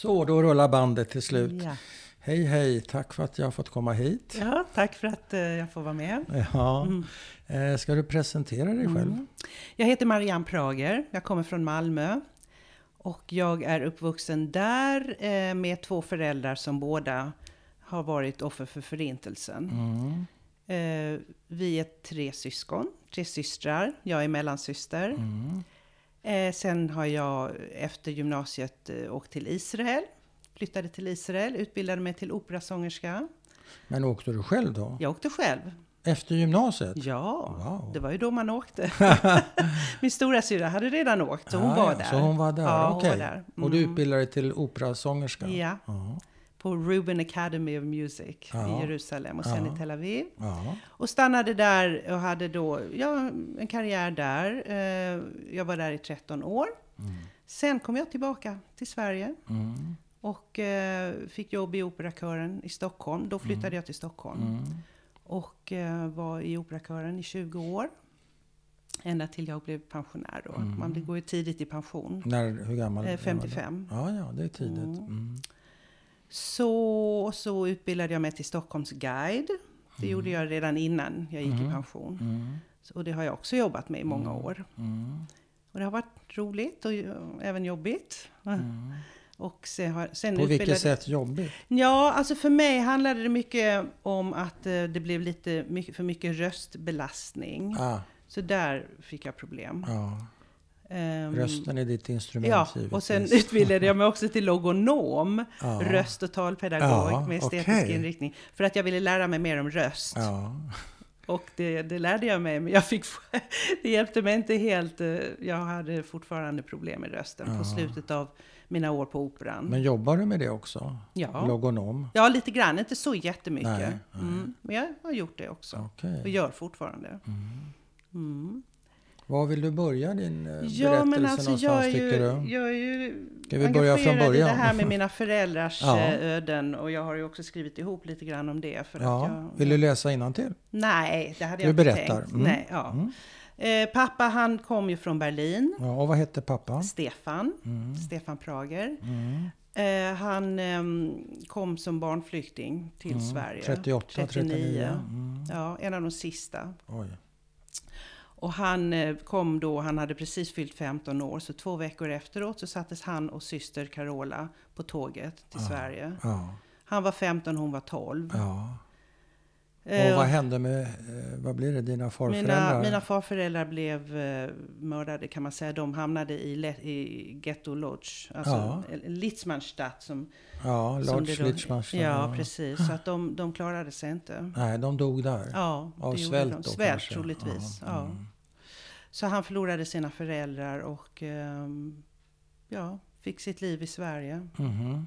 Så, då rullar bandet till slut. Ja. Hej, hej. Tack för att jag har fått komma hit. ja, tack för att eh, jag får vara med. Ja. Mm. Eh, Ska du presentera dig själv? Mm. Jag heter Marianne Prager, jag kommer från Malmö. Och jag är uppvuxen där eh, med två föräldrar som båda har varit offer för Förintelsen. Mm. Vi är tre syskon, tre systrar. Jag är mellansyster. Mm. Eh, sen har jag efter gymnasiet eh, åkt till Israel. Flyttade till Israel, utbildade mig till operasångerska. Men åkte du själv då? Jag åkte själv. Efter gymnasiet? Ja, Wow. det var ju då man åkte. Min stora syra hade redan åkt, så hon Ah, var ja, där. Så hon var där, Ja, okej. var där. Och du Mm. utbildade dig till operasångerska? Ja, Ja. På Ruben Academy of Music Ja. i Jerusalem och sen Ja. i Tel Aviv. ja. Och stannade där och hade då ja, en karriär där. Eh, Jag var där i 13 år. Mm. Sen kom jag tillbaka till Sverige Mm. och eh, fick jobb i operakören i Stockholm. Då flyttade jag till Stockholm Mm. och eh, var i operakören i 20 år. Ända till jag blev pensionär då. Mm. Man går ju tidigt i pension. När, hur gammal? Eh, var du? 55. Ja, ja, det är tidigt. Mm. Mm. Så, så utbildade jag mig till Stockholms guide. Det gjorde jag redan innan jag gick i Mm. pension. Mm. Så, och det har jag också jobbat med i många år. Mm. Och det har varit roligt och även jobbigt. Mm. Och sen, har, sen På vilket sätt jobbigt? Ja, alltså för mig handlade det mycket om att eh, det blev lite mycket, för mycket röstbelastning. Ah, Så där fick jag problem. ja. Ehm, Rösten är ditt instrument Ja, givetvis. och sen utbildade jag mig också till logonom, Ja. röst och talpedagog Ja, med estetisk okej. inriktning. För att jag ville lära mig mer om röst. Ja. Och det, det lärde jag mig, men jag fick, det hjälpte mig inte helt. Jag hade fortfarande problem med rösten Ja. på slutet av mina år på Operan. Men jobbar du med det också? ja. Logonom? ja, lite grann, inte så jättemycket. Nej, nej. Mm, men jag har gjort det också. Okej. Och gör fortfarande. Mm. Mm. Var vill du börja din eh, Ja, berättelse men alltså jag är, ju, du? jag är ju Ska vi börja från engagerad i början? det här med mina föräldrars Ja. eh, öden. Och jag har ju också skrivit ihop lite grann om det. För att Ja. jag, Vill du läsa till? Nej, det hade Du jag inte berättar. tänkt. Mm. Nej, ja. Mm. Eh, pappa han kom ju från Berlin. Ja, och vad hette pappa? Stefan. Mm. Stefan Prager. Mm. Eh, han ehm, kom som barnflykting till Mm. Sverige. 38, 39. 39. Mm. Ja, en av de sista. Oj. Och han eh, kom då, han hade precis fyllt 15 år, så två veckor efteråt så sattes han och syster Carola på tåget till Ja. Sverige. Ja. Han var 15, hon var 12. ja. Och Eh, vad hände med, eh, vad blir det, dina farföräldrar? mina, mina farföräldrar blev mördade kan man säga. De hamnade i, Le- i Ghetto Lodge, alltså Ja. Litzmannstadt. Som, Ja, som Lodge det då- Lichtenstein. Ja, precis. Så att de, de klarade sig inte. Nej, de dog där. Ja, Av svält de. då Svält troligtvis. Ja, Ja. mm. Så han förlorade sina föräldrar och ehm, ja, fick sitt liv i Sverige. Mhm.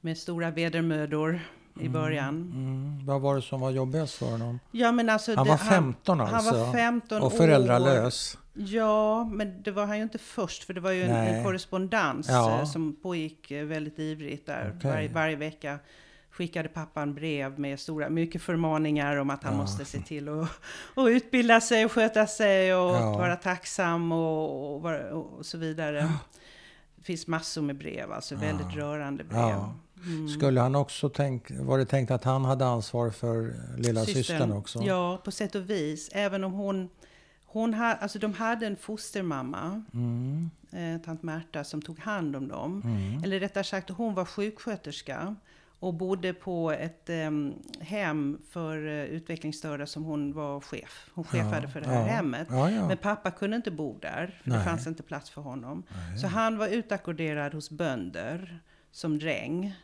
Med stora vedermödor i Mm, början. Mm. Vad var det som var jobbigast för honom? Ja, men alltså, Han det- var 15 alltså? Han var 15 och år. föräldralös? Ja, men det var han ju inte först, för det var ju en, en korrespondens Ja. eh, som pågick eh, väldigt ivrigt där. Okej. Varje, varje vecka skickade pappan brev med stora, mycket förmaningar om att han Ja. måste se till att att utbilda sig och sköta sig och Ja. vara tacksam och, och, och så vidare. Det finns massor med brev, alltså väldigt rörande brev. Mm. Skulle han också tänk, var det tänkt att han hade ansvar för lilla systern, också? Ja, på sätt och vis. Även om hon, hon ha, alltså de hade en fostermamma, Mm. eh, tant Märta, som tog hand om dem. Mm. Eller rättare sagt, hon var sjuksköterska och bodde på ett em, hem för eh, utvecklingsstörda som hon var chef. Hon chefade för det här ja. hemmet. Ja, ja. Men pappa kunde inte bo där, för det Nej. fanns inte plats för honom. Nej. Så han var utackorderad hos bönder som dräng.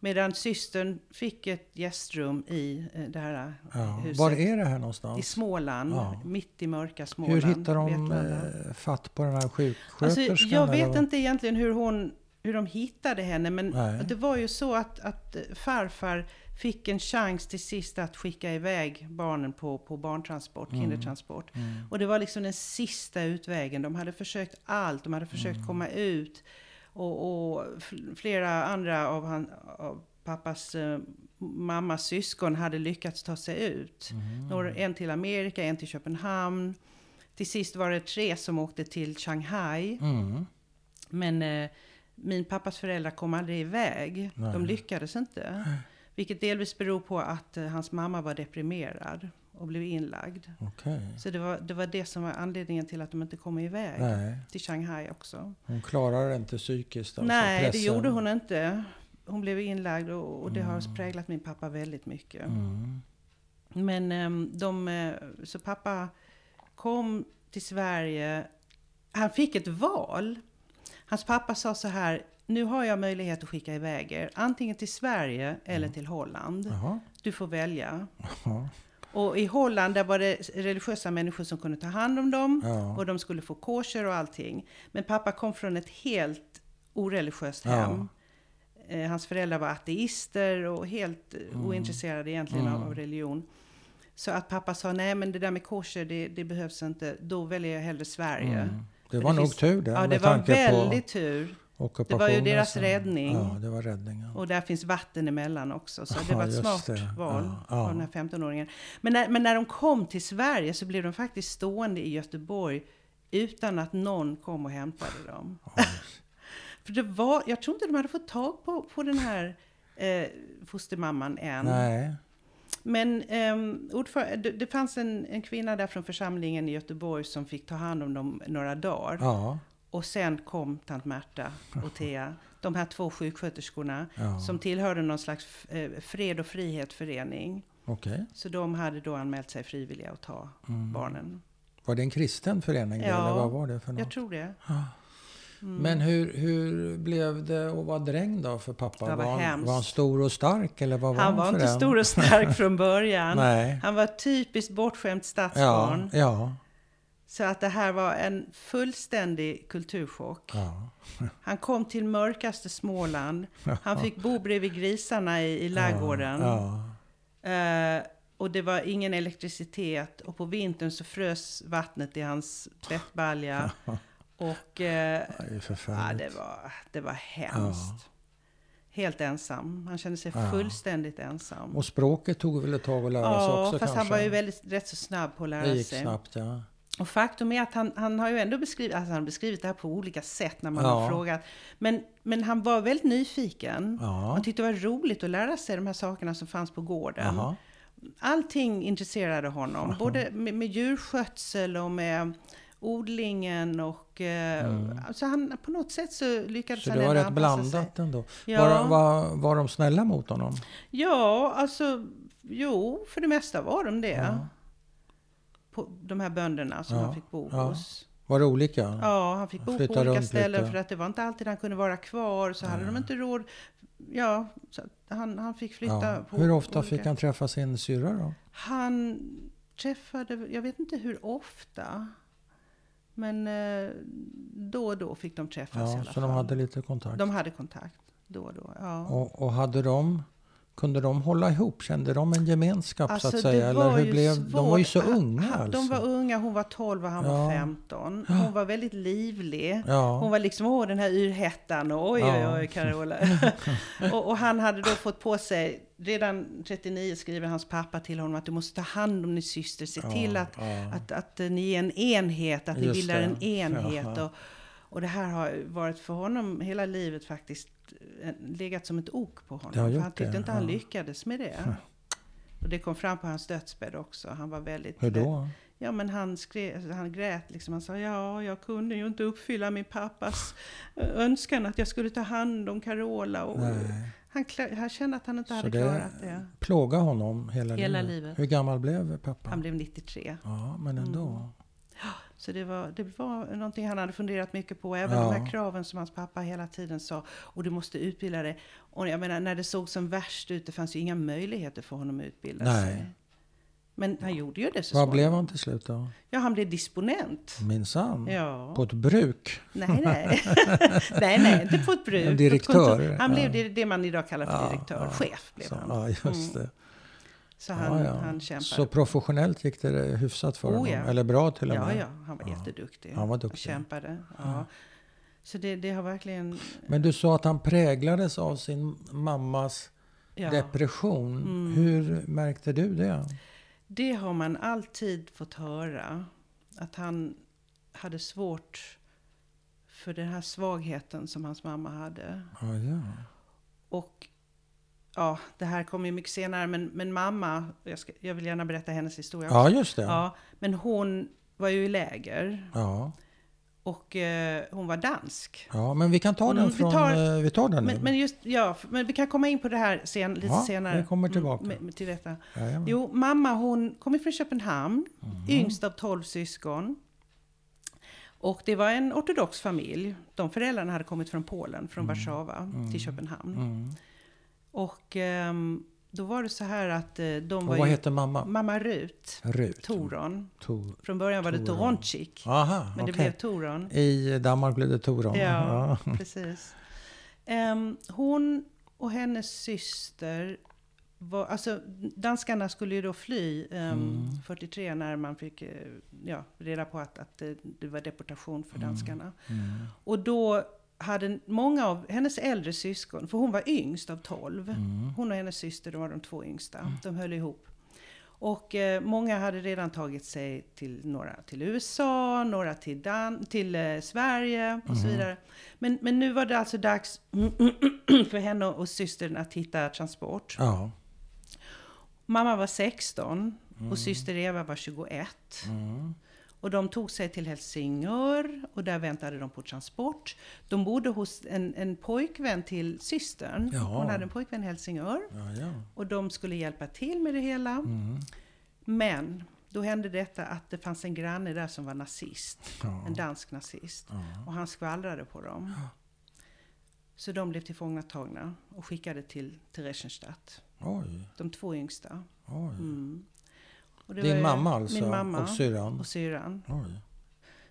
Medan systern fick ett gästrum i eh, det här ja. huset. Var är det här I någonstans? Småland, Ja. mitt i mörka Småland. Hur hittar de eh, fatt på den här Alltså, sjuksköterskan? jag eller vet inte egentligen hur, hon, hur de hittade henne, men Nej. det var ju så att, att farfar fick en chans till sist att skicka iväg barnen på, på barntransport, Mm. kindertransport. Mm. Och det var liksom den sista utvägen. De hade försökt allt, de hade försökt Mm. komma ut. Och, och fl- flera andra av, han, av pappas eh, mammas syskon hade lyckats ta sig ut. Mm. Några, en till Amerika, en till Köpenhamn. Till sist var det tre som åkte till Shanghai. Mm. Men, eh, min pappas föräldrar kom aldrig iväg. Nej. De lyckades inte. Vilket delvis beror på att eh, hans mamma var deprimerad och blev inlagd. Okej. Så det var, det var det som var anledningen till att de inte kom iväg Nej, till Shanghai också. hon klarar det inte psykiskt. Alltså, Nej, det pressen. gjorde hon inte. Hon blev inlagd och, och det har präglat min pappa väldigt mycket. Mm. Men ehm, de, eh, så pappa kom till Sverige. Han fick ett val. Hans pappa sa så här. Nu har jag möjlighet att skicka iväg er. Antingen till Sverige eller till Holland. Jaha. Du får välja. Ja. Och i Holland där var det religiösa människor som kunde ta hand om dem. Ja. Och de skulle få kosher och allting. Men pappa kom från ett helt oreligiöst Ja. hem. Eh, Hans föräldrar var ateister och helt Mm. ointresserade egentligen av, av religion. Så att pappa sa, nej men det där med kosher, det, det behövs inte. Då väljer jag hellre Sverige. Mm. Det var det nog finns- tur det. Ja, det var väldigt på tur. Det var ju deras så- räddning. Ja, det var räddningen. Och där finns vatten emellan också. Så det Ja, var ett smart det. val Ja, ja. av den här 15-åringen. Men när, men när de kom till Sverige så blev de faktiskt stående i Göteborg utan att någon kom och hämtade dem. För det var, jag tror inte de hade fått tag på, på den här eh, fostermamman än. Nej. Men ordför- det, fanns en, en kvinna där från församlingen i Göteborg som fick ta hand om dem några dagar. Ja. Och sen kom tant Märta och Thea, de här två sjuksköterskorna, Ja. som tillhörde någon slags eh, fred och frihetförening. Okej. Så de hade då anmält sig frivilliga att ta Mm. barnen. Var det en kristen förening? Ja, eller vad var det för något? Jag tror det. Men hur, hur blev det att vara dräng då för pappa? Det var han, hemskt. var han stor och stark eller vad var Han han, var inte en? stor och stark från början. Nej. Han var typiskt bortskämt Ja, stadsbarn. ja, Så att det här var en fullständig kulturchock. ja. Han kom till mörkaste Småland. Han fick bo bredvid grisarna i, i ladugården. Ja, Eh, och det var ingen elektricitet. Och på vintern så frös vattnet i hans tvättbalja. Och eh, ja, det, var, det var hemskt. Helt ensam. Han kände sig Ja. fullständigt ensam. Och språket tog väl ett tag att lära sig Ja, också fast kanske? han var ju väldigt, rätt så snabb på att lära Det gick sig. snabbt, ja. Och faktum är att han, han har ju ändå beskrivit, alltså han beskrivit det här på olika sätt när man Ja. har frågat. Men, men han var väldigt nyfiken. Ja. Han tyckte det var roligt att lära sig de här sakerna som fanns på gården. Jaha. Allting intresserade honom. Både med, med djurskötsel och med odlingen och... Eh, alltså han, på något sätt så lyckades Så han det var ändå rätt anpassa sig. blandat ändå. Ja. Var, var, var de snälla mot honom? Ja, alltså jo, för det mesta var de det. Ja. På de här bönderna som Ja, han fick bo ja. hos. Var det olika? Ja, han fick bo på olika ställen lite. för att det var inte alltid han kunde vara kvar. Så hade de inte råd. Ja, så han, han fick flytta på Hur ofta olika- fick han träffa sin syrra då? Han träffade, jag vet inte hur ofta. Men eh, då och då fick de träffas i Ja, alla så fall. de hade lite kontakt. de hade kontakt då och då. Ja. Och, och hade de, kunde de hålla ihop? Kände de en gemenskap Alltså, så att det säga? Eller var hur blev, de var ju så unga alltså. De var unga, hon var 12 och han var Ja. 15. Hon var väldigt livlig. Hon Ja, var liksom, åh den här yrhettan och oj Ja. oj oj Carola. och, och han hade då fått på sig, redan 39 skriver hans pappa till honom att du måste ta hand om din syster, se till att, att, att eh, ni är en enhet, att ni Just bildar det. en enhet. Och, och det här har varit för honom hela livet faktiskt eh, legat som ett ok på honom. För han tyckte det, inte han ja. lyckades med det. Och det kom fram på hans dödsbädd också. Han var väldigt... hur då? Ja, men han, skrev, han grät liksom. Han sa, ja, jag kunde ju inte uppfylla min pappas eh, önskan att jag skulle ta hand om Carola. Och Nej. han, han kände att han inte Så hade det klarat det. plågade honom hela, Hela livet. livet. Hur gammal blev pappa? Han blev 93. Ja, men ändå. Så det var, det var någonting han hade funderat mycket på. Även Ja. de här kraven som hans pappa hela tiden sa. Och du måste utbilda dig. Och jag menar, när det såg som värst ut, det fanns ju inga möjligheter för honom att utbilda Nej. sig. Men han gjorde ju det så Vad blev han till slut då? Ja, han blev disponent. Minsann. Ja. På ett bruk? Nej, nej. nej, nej, inte på ett bruk. En direktör. Han ja. blev det, det man idag kallar för Ja, direktör. ja. Chef blev Så, han. ja, just det. Så han, ja, ja. han kämpade. Så professionellt gick det hyfsat för Oh, honom? ja. Eller bra till och ja, med? ja, han var jätteduktig. Han var Och duktig. kämpade. Ja. Så det, det har verkligen... Men du sa att han präglades av sin mammas Ja, depression. Mm. Hur märkte du det? det har man alltid fått höra. Att han hade svårt för den här svagheten som hans mamma hade. Ja, ja. Och ja, det här kommer ju mycket senare, men, men mamma, jag, ska, jag vill gärna berätta hennes historia ja också. just det. Ja, men hon var ju i läger Ja. och eh, hon var dansk. ja, men vi kan ta Mm, den vi från... tar- eh, vi tar den nu. Men, just, ja, men vi kan komma in på det här sen, lite Ja, senare. vi kommer tillbaka. Mm, till detta. Jajamän. Jo, mamma hon kom ifrån Köpenhamn, Mhm. yngst av tolv syskon. Och det var en ortodox familj. De föräldrarna hade kommit från Polen, från Warszawa till Köpenhamn. Mm. Och ehm, då var det så här att eh, de Och var vad ju... heter mamma? Mamma Rut, Rut. Toron. Tor. Från början var det Toron. Toronchik, Aha, men det blev Toron. I Danmark blev det Toron. Ja, precis. Ehm, hon och hennes syster var, alltså danskarna skulle ju då fly ehm, 43 när man fick eh, ja, reda på att, att det, det var deportation för danskarna. Mm. Och då hade många av hennes äldre syskon, för hon var yngst av 12, Mm. hon och hennes syster de var de två yngsta, de höll ihop. Och eh, många hade redan tagit sig till några till USA, några till, Dan- till eh, Sverige och så vidare. Men, men nu var det alltså dags för henne och systern att hitta transport. Ja. Mamma var 16 och syster Eva var 21. Och de tog sig till Helsingör och där väntade de på transport. De bodde hos en, en pojkvän till systern. Ja. Hon hade en pojkvän i Helsingör. Ja, ja. Och de skulle hjälpa till med det hela. Mm. Men då hände detta att det fanns en granne där som var nazist. Ja. En dansk nazist. Och han skvallrade på dem. Så de blev tillfångatagna och skickade till Theresienstadt. De två yngsta. Mm. Och det Din mamma alltså? Min mamma Och syrran? och syrran. Oj.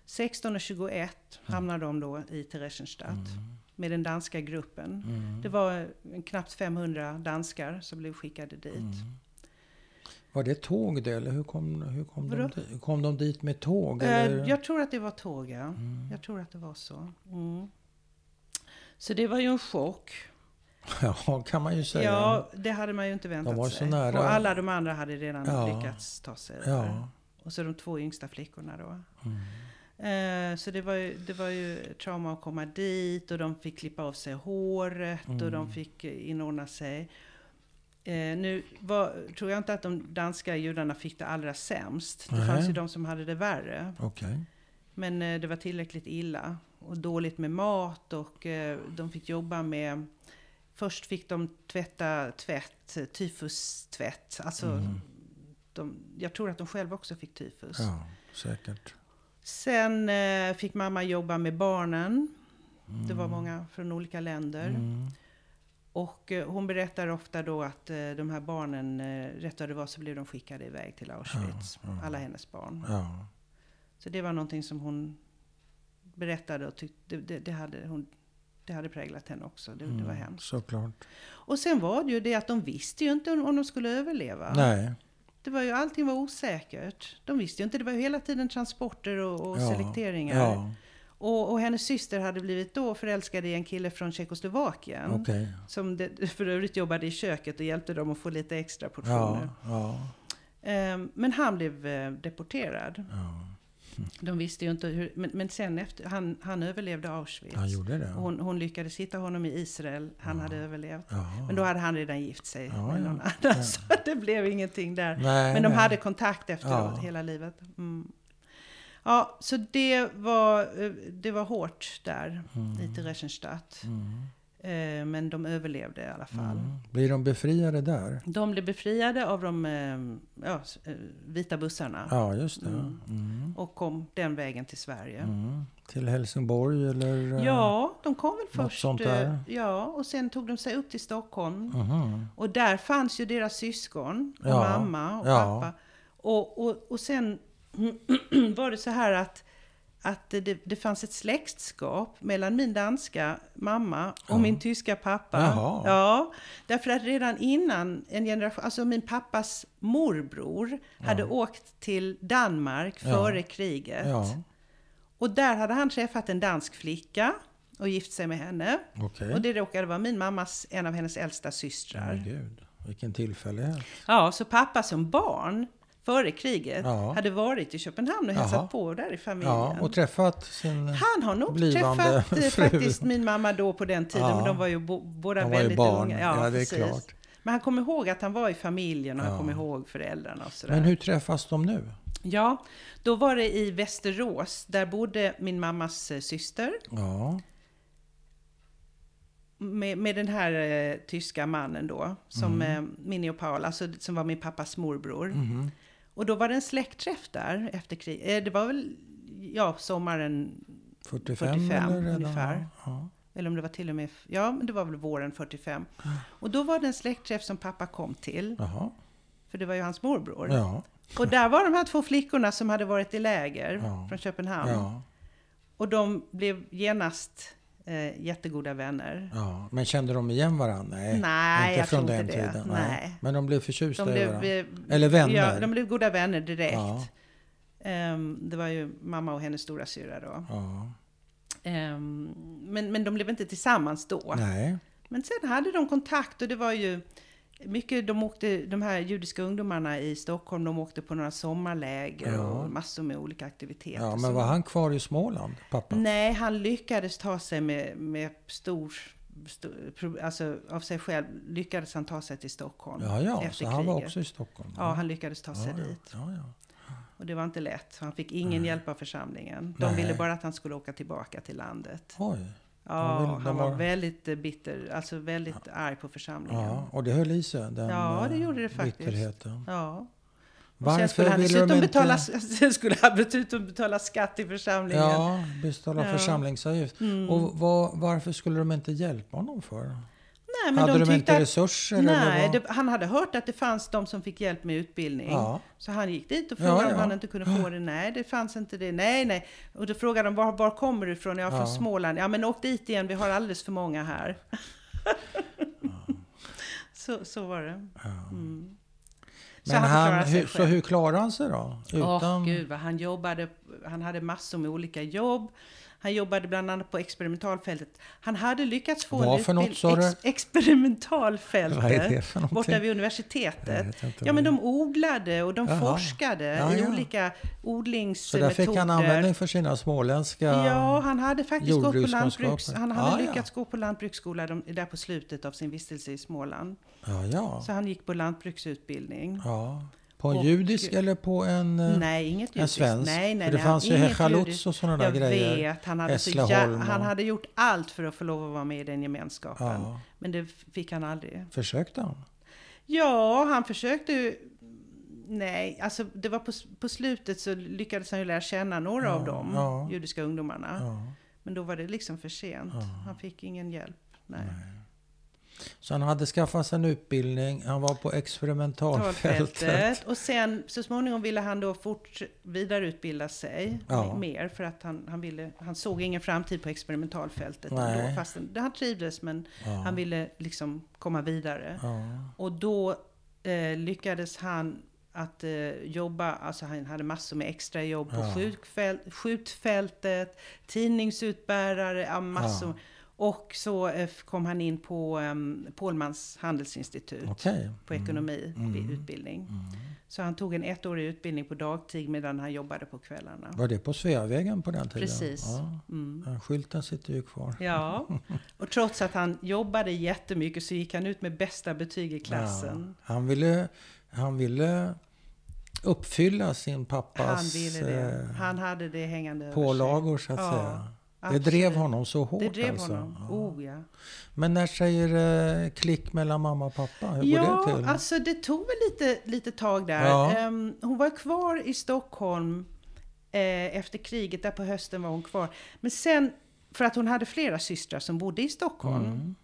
16 och 21 hamnade de då i Theresienstadt med den danska gruppen. Mm. Det var knappt 500 danskar som blev skickade dit. Mm. Var det tåg det eller hur kom, hur kom, de, dit? kom de dit med tåg? Eh, Eller? Jag tror att det var tåg, ja. Mm. Jag tror att det var så. Mm. Så det var ju en chock. Ja, kan man ju säga. Ja, det hade man ju inte väntat var så sig. nära. Och alla de andra hade redan Ja. lyckats ta sig. Ja. Och så de två yngsta flickorna då. Mm. Eh, så det var, ju, det var ju trauma att komma dit och de fick klippa av sig håret och Mm. de fick eh, inordna sig. Eh, nu var, tror jag inte att de danska judarna fick det allra sämst. Det Nej. fanns ju de som hade det värre. Okej. Men eh, det var tillräckligt illa. Och dåligt med mat och eh, de fick jobba med... Först fick de tvätta tvätt, tyfustvätt. Alltså, Mm. de, jag tror att de själva också fick tyfus. Ja, säkert. Sen eh, fick mamma jobba med barnen. Det var många från olika länder. Mm. Och eh, hon berättar ofta då att eh, de här barnen, eh, rätt vad det var så blev de skickade iväg till Auschwitz. Ja, ja. Alla hennes barn. Ja. Så det var någonting som hon berättade och tyckte, det, det, hade, hon, det hade präglat henne också. Det, det var Mm, hemskt. Såklart. Och sen var det ju det att de visste ju inte om de skulle överleva. Nej. Det var ju, allting var osäkert. De visste ju inte, det var ju hela tiden transporter och, och Ja, selekteringar. Ja, Och, och hennes syster hade blivit då förälskad i en kille från Tjeckoslovakien. okej. Som det, för övrigt jobbade i köket och hjälpte dem att få lite extra portioner. ja, Ehm, men han blev eh, deporterad. Ja. De visste ju inte hur, men, men sen efter, han, han överlevde Auschwitz. Han gjorde det? Hon, hon lyckades hitta honom i Israel, han hade överlevt. Ja. Men då hade han redan gift sig Ja, med ja. någon annan, Ja. så det blev ingenting där. Nej, Men de nej. hade kontakt efteråt Ja. hela livet. Mm. Ja, så det var, eh, det var hårt där i Theresienstadt. Mm. Eh, Men de överlevde i alla fall. Mm. Blir de befriade där? De blev befriade av de eh, ja, eh, vita bussarna. Ja, just det. Mm. Mm. Och kom den vägen till Sverige. Mm. Till Helsingborg eller? Ja, de kom väl först. sånt där? Ja, och sen tog de sig upp till Stockholm. Mhm. Och där fanns ju deras syskon och Ja, mamma och ja. pappa. Och, och, och sen var det så här att, att det, det fanns ett släktskap mellan min danska mamma och Ja. min tyska pappa. Jaha. Ja, därför att redan innan en generation, alltså min pappas morbror hade åkt till Danmark Ja. före kriget. Ja, Och där hade han träffat en dansk flicka och gift sig med henne. okej. Och det råkade vara min mammas, en av hennes äldsta systrar. Gud, vilken tillfällighet. Ja, så pappa som barn före kriget, Ja. hade varit i Köpenhamn och Jaha. hälsat på där i familjen. Ja, och träffat sin... Han har nog träffat eh, fru. faktiskt min mamma då på den tiden, Ja. men de var ju bo, båda De var väldigt barn. unga. Ja, det är precis. klart. Men han kommer ihåg att han var i familjen och han Ja. kommer ihåg föräldrarna och sådär. Men hur träffas de nu? Ja, då var det i Västerås. Där bodde min mammas eh, syster Ja, med, med den här eh, tyska mannen då, som Mm. eh, Minnie och Paul, alltså som var min pappas morbror. mhm. Och då var det en släktträff där efter kriget. Eh, det var väl, ja, sommaren 45, 45 eller ungefär. Ja. Eller om det var till och med, ja men det var väl våren 45. Och då var det en släktträff som pappa kom till, Jaha, för det var ju hans morbror. ja, Och där var de här två flickorna som hade varit i läger Ja. från Köpenhamn. ja, Och de blev genast eh, jättegoda vänner. ja. Men kände de igen varandra? Nej, Nej, inte jag från tror den inte det. tiden. Nej. Men de blev förtjusta De i blev, varandra? Eller vänner? Ja, de blev goda vänner direkt. Ja. Ehm, det var ju mamma och hennes stora syra då. Ja. Ehm, men, men de blev inte tillsammans då. Nej. Men sen hade de kontakt och det var ju mycket, de åkte, de här judiska ungdomarna i Stockholm, de åkte på några sommarläger Ja. och massor med olika aktiviteter. Ja, men var han kvar i Småland, pappa? Nej, han lyckades ta sig med, med stor, alltså av sig själv lyckades han ta sig till Stockholm Ja, ja, efter så han var kriget. också i Stockholm? Ja, han lyckades ta sig ja, dit. Ja, ja. Och det var inte lätt. Han fick ingen hjälp av församlingen. De Nej. ville bara att han skulle åka tillbaka till landet. Oj. Ja, han var var- väldigt eh, bitter, alltså väldigt arg på församlingen. Ja, och det höll i sig, den Ja, det eh, gjorde det faktiskt. bitterheten. Ja. Och sen skulle Varför han de dessutom inte... betala, sen skulle han dessutom betala skatt i församlingen. Ja, betala Ja. Mm. församlingsavgift. Och vad, varför skulle de inte hjälpa honom för? Nej, men Hade de de, inte att, resurser? Nej, det, han hade hört att det fanns de som fick hjälp med utbildning. Ja. Så han gick dit och Ja, frågade om ja. han inte kunde få det. Nej, det fanns inte det. Nej, nej. Och då frågade de var, var kommer du ifrån? Ja, från Ja. Småland. Ja, men åk dit igen. Vi har alldeles för många här. så, så var det. Mm. Så Men han han, sig hur, så hur klarade han sig då? Utan... gud vad han jobbade. Han hade massor med olika jobb. Han jobbade bland annat på experimentalfältet. Han hade lyckats få Vad en för något, sa du? Ex- experimentalfältet. Vad är det för någonting? Borta vid universitetet. Ja, men de odlade och de Jaha. forskade Ja, i ja. olika Så odlingsmetoder. där fick han användning för sina småländska... Ja, han hade faktiskt gått på lantbruks... Han hade ja. lyckats gå på lantbruksskola de, där på slutet av sin vistelse i Småland. Ja, ja. Så han gick på lantbruksutbildning. ja. På en Och- judisk eller på en... eh, Nej, inget en svensk? Nej, nej, För det nej, fanns ju judiskt. och sådana där Jag grejer. vet, han hade, så han hade gjort allt för att få lov att vara med i den gemenskapen. Ja. Men det fick han aldrig. Försökte han? Ja, han försökte ju... Nej, alltså det var på, på slutet så lyckades han ju lära känna några Ja, av de ja. judiska ungdomarna. Men då var det liksom för sent. Han fick ingen hjälp. Nej. Så han hade skaffat sig en utbildning, han var på experimentalfältet. Talfältet. Och sen så småningom ville han då fort vidareutbilda sig Ja. mer för att han, han, ville, han såg ingen framtid på experimentalfältet. Nej. Ändå, fast han trivdes men Ja. han ville liksom komma vidare. Ja. Och då eh, lyckades han att eh, jobba, alltså han hade massor med extra jobb på Ja. skjutfält, skjutfältet, tidningsutbärare, massor. Och så eh, kom han in på um, Pålmans handelsinstitut Okej. på ekonomi, Mm. vid utbildning. Så han tog en ettårig utbildning på dagtid medan han jobbade på kvällarna. Var det på Sveavägen på den tiden? Precis. Ja. Mm. Skylten sitter ju kvar. Ja, och trots att han jobbade jättemycket så gick han ut med bästa betyg i klassen. Ja. Han, ville, han ville uppfylla sin pappas Han ville det. eh, Han hade det hängande över pålagor så att Ja, säga. Det absolut. drev honom så hårt. Det drev alltså. honom. Ja. Oh ja. Men när säger eh, klick mellan mamma och pappa? Hur går det Ja, till? alltså det tog väl lite, lite tag där. Ja. Ehm, hon var kvar i Stockholm eh, efter kriget, där på hösten var hon kvar. Men sen, för att hon hade flera systrar som bodde i Stockholm. Mm.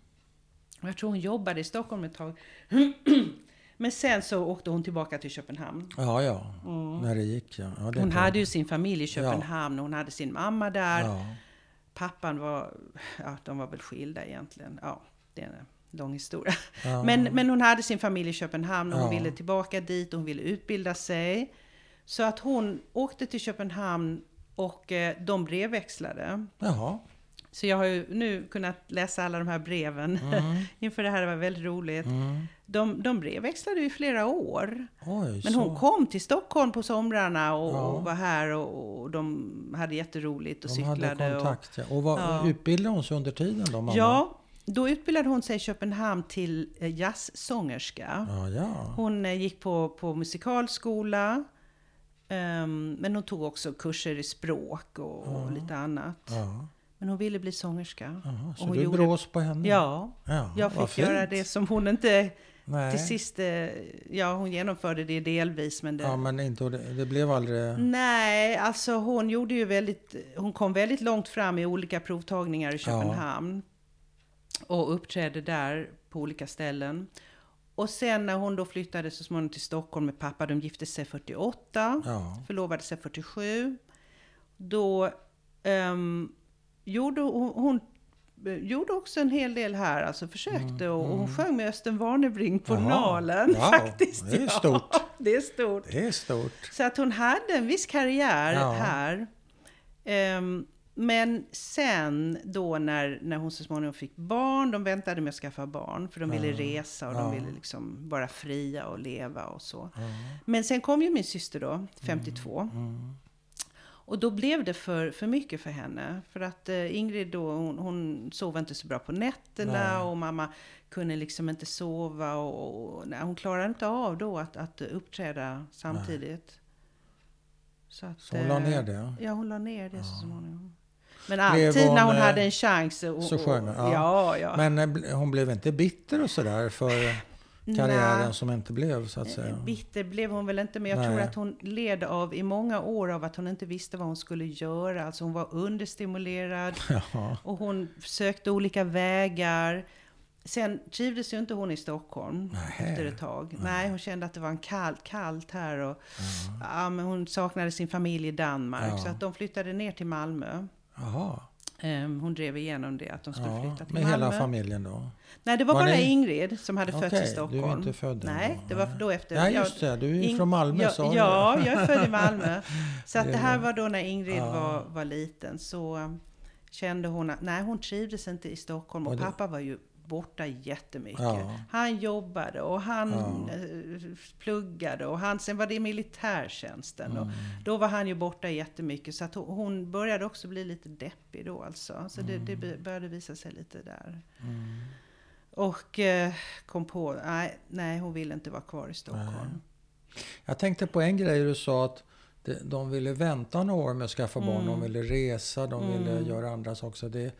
Jag tror hon jobbade i Stockholm ett tag. Men sen så åkte hon tillbaka till Köpenhamn. Ja, ja. När det gick ja. ja det Mm. Hon hade ju sin familj i Köpenhamn och hon hade sin mamma där. Ja. Pappan var, ja de var väl skilda egentligen. Ja, det är en lång historia. Ja. Men, men hon hade sin familj i Köpenhamn och hon Ja. ville tillbaka dit och hon ville utbilda sig. Så att hon åkte till Köpenhamn och eh, de brevväxlade. Jaha. Så jag har ju nu kunnat läsa alla de här breven mm. inför det här, det var väldigt roligt. Mm. De, de brevväxlade i flera år. Oj, Men hon kom till Stockholm på somrarna och, ja. och var här och, och, de hade jätteroligt och de cyklade. Hade kontakt, och, ja. och vad, ja. utbildade hon sig under tiden då? Mamma? Ja, då utbildade hon sig i Köpenhamn till eh, jazzsångerska. Ja, ja. Hon eh, gick på, på musikalskola. Um, men hon tog också kurser i språk och, ja. och lite annat. Ja. Men hon ville bli sångerska. Aha, så du gjorde... brås på henne? Ja, ja jag fick göra det som hon inte Nej. till sist... Eh, ja, hon genomförde det delvis men det... Ja, men inte, det blev aldrig... Nej, alltså hon gjorde ju väldigt... Hon kom väldigt långt fram i olika provtagningar i Köpenhamn. Ja. Och uppträdde där på olika ställen. Och sen när hon då flyttade så småningom till Stockholm med pappa, de gifte sig 48, ja. förlovade sig 47. Då um, gjorde hon, hon gjorde också en hel del här, alltså försökte. Mm, och hon mm. sjöng med Östen Warnerbring på Aha, Nalen wow, faktiskt. Det är stort. Ja, det är stort. Det är stort. Så att hon hade en viss karriär ja. här. Um, men sen då när, när hon så småningom fick barn, de väntade med att skaffa barn, för de ville ja. resa och de ville liksom vara fria och leva och så. Men sen kom ju min syster då, 52. Mm, mm. Och då blev det för, för mycket för henne. För att eh, Ingrid då, hon, hon sov inte så bra på nätterna nej. och mamma kunde liksom inte sova. Och, och nej, hon klarade inte av då att, att uppträda samtidigt. Så, att, så hon la ner det? Ja, hon la ner det ja. så småningom. Men alltid hon, när hon hade en chans. Och, så sjöng? Ja. ja. Ja, Men eh, hon blev inte bitter och sådär för karriären som inte blev så att säga. Eh, bitter blev hon väl inte, men jag Nej. tror att hon led av i många år av att hon inte visste vad hon skulle göra. Alltså hon var understimulerad ja. och hon sökte olika vägar. Sen trivdes ju inte hon i Stockholm Nej. efter ett tag. Nej. Nej. hon kände att det var en kallt, kallt här och ja. ja hon saknade sin familj i Danmark. Så att de flyttade ner till Malmö. Jaha. Um, hon drev igenom det, att de skulle flytta till med Malmö. Med hela familjen då? Nej, det var, var bara ni... Ingrid som hade okay, fötts i Stockholm. du är inte född Nej, det var då efter... Ja, just det. Du är ju från Malmö, ja, sa Ja, jag är född i Malmö. Så att det här var då när Ingrid ja. var, var liten. Så kände hon att nej, hon trivdes inte i Stockholm. Och, och det... pappa var ju borta jättemycket. Ja. Han jobbade och han ja. Eh, pluggade och han, sen var det militärtjänsten. Mm. Och då var han ju borta jättemycket. Så att hon började också bli lite deppig då alltså. Så mm. det, det, började visa sig lite där. Mm. Och eh, kom på, nej, nej hon ville inte vara kvar i Stockholm. Jag tänkte på en grej du sa att de ville vänta några år med att skaffa barn. De mm. ville resa, de ville mm. göra andra saker. Det,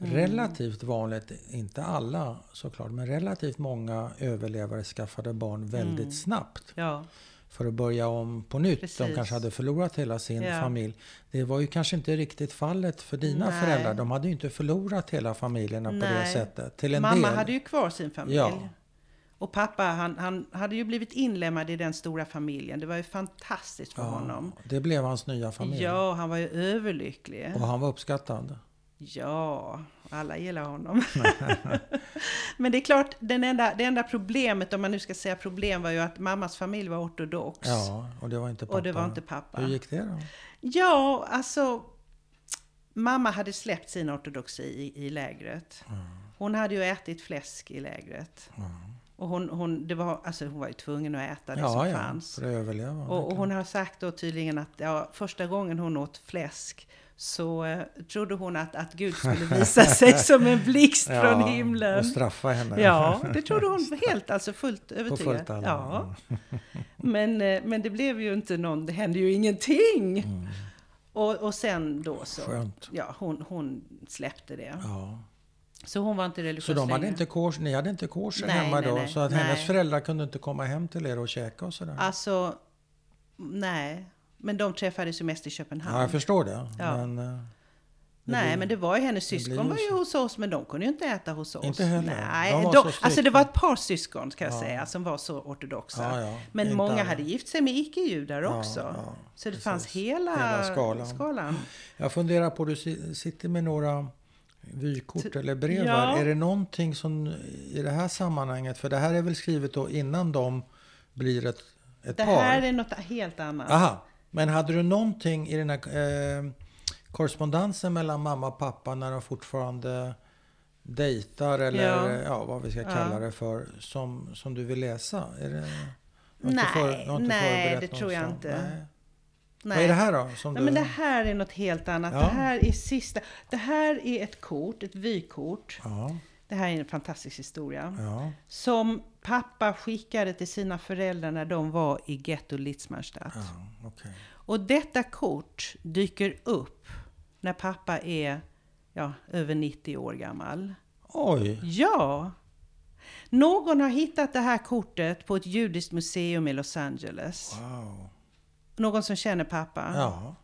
Mm. Relativt vanligt, inte alla såklart, men relativt många överlevare skaffade barn väldigt mm. snabbt. Ja. För att börja om på nytt. Precis. De kanske hade förlorat hela sin ja. familj. Det var ju kanske inte riktigt fallet för dina Nej. föräldrar. De hade ju inte förlorat hela familjerna Nej. på det sättet. Till en Mamma del. hade ju kvar sin familj. Ja. Och pappa, han, han hade ju blivit inlemmad i den stora familjen. Det var ju fantastiskt för ja, honom. Det blev hans nya familj. Ja, han var ju överlycklig. Och han var uppskattad. Ja, alla gillar honom. Men det är klart, den enda, det enda problemet, om man nu ska säga problem, var ju att mammas familj var ortodox. Ja, och det var inte pappa. Och det var inte pappa. Hur gick det då? Ja, alltså... Mamma hade släppt sin ortodoxi i, i lägret. Mm. Hon hade ju ätit fläsk i lägret. Mm. Och hon, hon, det var, alltså hon var ju tvungen att äta det ja, som ja, fanns. För att överleva. Och, och, hon har sagt då tydligen att ja, första gången hon åt fläsk så eh, trodde hon att, att Gud skulle visa sig som en blixt ja, från himlen. Och straffa henne. Ja, det trodde hon helt, alltså fullt övertygad. Ja. Men, eh, men det blev ju inte någon, det hände ju ingenting. Mm. Och, och sen då så, Skönt. ja, hon, hon släppte det. Ja. Så hon var inte religiös Så de hade inte kors, ni hade inte kors hemma nej, då? Nej, så att nej. hennes föräldrar kunde inte komma hem till er och käka och sådär? Alltså, nej. Men de träffades ju mest i Köpenhamn. Ja, jag förstår det. Ja. Men, eh, Nej, blir, men det var ju hennes syskon var ju hos oss, men de kunde ju inte äta hos oss. Inte heller? Nej, de de, alltså det var ett par syskon ska jag ja. säga, som var så ortodoxa. Ja. Men inte många alla. hade gift sig med icke-judar också. så det Precis. fanns hela, hela skalan. skalan. Jag funderar på, du sitter med några vykort eller brev. Är det någonting som i det här sammanhanget, för det här är väl skrivet då innan de blir ett, ett det par? Det här är något helt annat. Aha. Men hade du någonting i den här eh, korrespondensen mellan mamma och pappa när de fortfarande dejtar eller Ja. ja. vad vi ska Ja. kalla det för, som, som du vill läsa? Är det, Nej, inte nej, det tror jag inte. Nej. Nej. Vad är det här då? Som Nej, du... men det här är något helt annat. Ja. Det här är sista. Det här är ett kort, ett vykort. Ja, Det här är en fantastisk historia. ja. Som pappa skickade till sina föräldrar när de var i getto Litzmannstadt. ja okej. Och detta kort dyker upp när pappa är ja, över 90 år gammal. Oj! Ja! Någon har hittat det här kortet på ett judiskt museum i Los Angeles. Wow. Någon som känner pappa. Ja,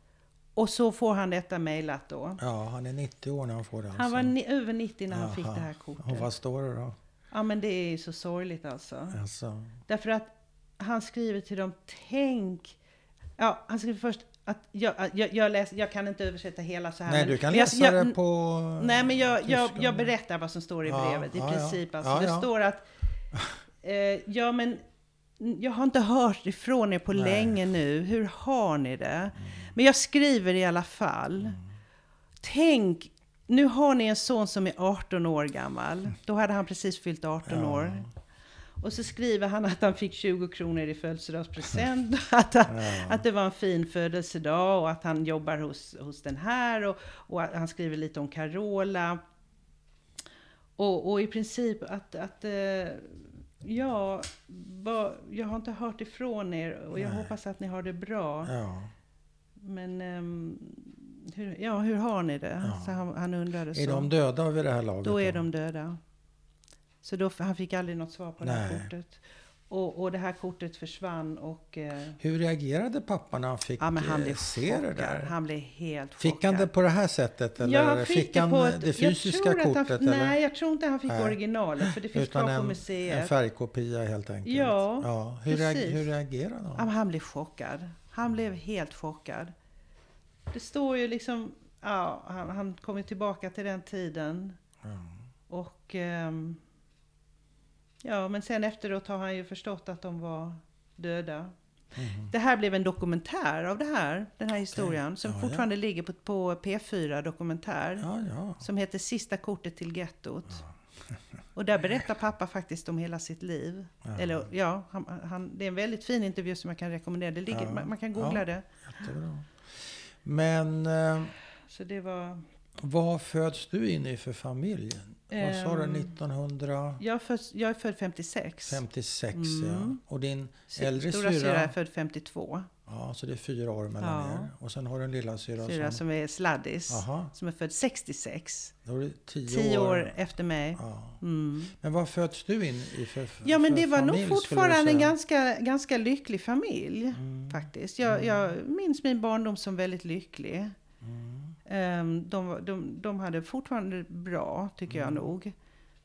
Och så får han detta mejlat då. ja, han är 90 år när han får det. Han var alltså. över 90 när han fick det här kortet. Och vad står det då? Ja men det är ju så sorgligt alltså. Alltså, Därför att han skriver till dem, tänk... Ja, han skriver först att jag, jag, jag, läser, jag kan inte översätta hela så här. nej, du kan jag- läsa jag, det på Nej, men jag, jag, jag berättar vad som står i Ja, brevet i ja, ja. princip. Alltså, Ja, det ja. står att eh, ja, men jag har inte hört ifrån er på Nej. länge nu. Hur har ni det? Men jag skriver i alla fall. Tänk, nu har ni en son som är 18 år gammal. Då hade han precis fyllt 18 Ja. år. Och så skriver han att han fick 20 kronor i födelsedagspresent. Att, han, Ja. att det var en fin födelsedag och att han jobbar hos, hos den här. Och, och han skriver lite om Carola. Och, och i princip att, att eh, ja, jag har inte hört ifrån er och jag Nej. hoppas att ni har det bra. Ja, Men ehm, hur, ja, hur har ni det? Ja. Så han, han undrade så. är de döda vid det här laget? Då är de döda. Så då, han fick aldrig något svar på det här Nej. kortet. Och, och det här kortet försvann och... Eh, Hur reagerade pappa när han fick ja, men han eh, blev se det chockad. där? Han blev helt Fick han det chockad. på det här sättet? Eller Ja, fick, han på ett- det fysiska kortet? Han, eller? nej, jag tror inte han fick Nej. originalet. För det finns Utan kvar på en, en museet. färgkopia helt enkelt? Ja, ja. Hur, precis. hur reagerade Ja, han? men han blev chockad. Han blev helt chockad. Det står ju liksom... Ja, han, han kommer tillbaka till den tiden. Ja. Och... ehm, ja, men sen efteråt har han ju förstått att de var döda. Mhm. Det här blev en dokumentär av det här, den här historien, som Ja, ja. fortfarande ligger på, på P4 Dokumentär. Ja, ja. Som heter Sista kortet till gettot. Och där berättar pappa faktiskt om hela sitt liv. Ja. Eller ja, han, han, det är en väldigt fin intervju som jag kan rekommendera. Det ligger, Ja. man, man kan googla Ja. det. Jättebra. Men eh, Så det var... vad föds du in i för familj? Vad sa du? Ehm, 1956? Jag är född, jag är född 56. ja. Mm. Och din äldre Stora syra syra? är född 52. Ja, så det är fyra år mellan Ja. er. Och sen har du en lilla syra Syra som... som är sladdis. Aha, Som är född 66. då är det tio, Tio år efter mig. Ja. Mm. Men vad föds du in i för Ja men för det var nog familj, du fortfarande en ganska, ganska lycklig familj. Mm. Faktiskt. Jag, jag minns min barndom som väldigt lycklig. Mm. Ehm, de, de, de hade fortfarande bra, tycker jag Mm. nog.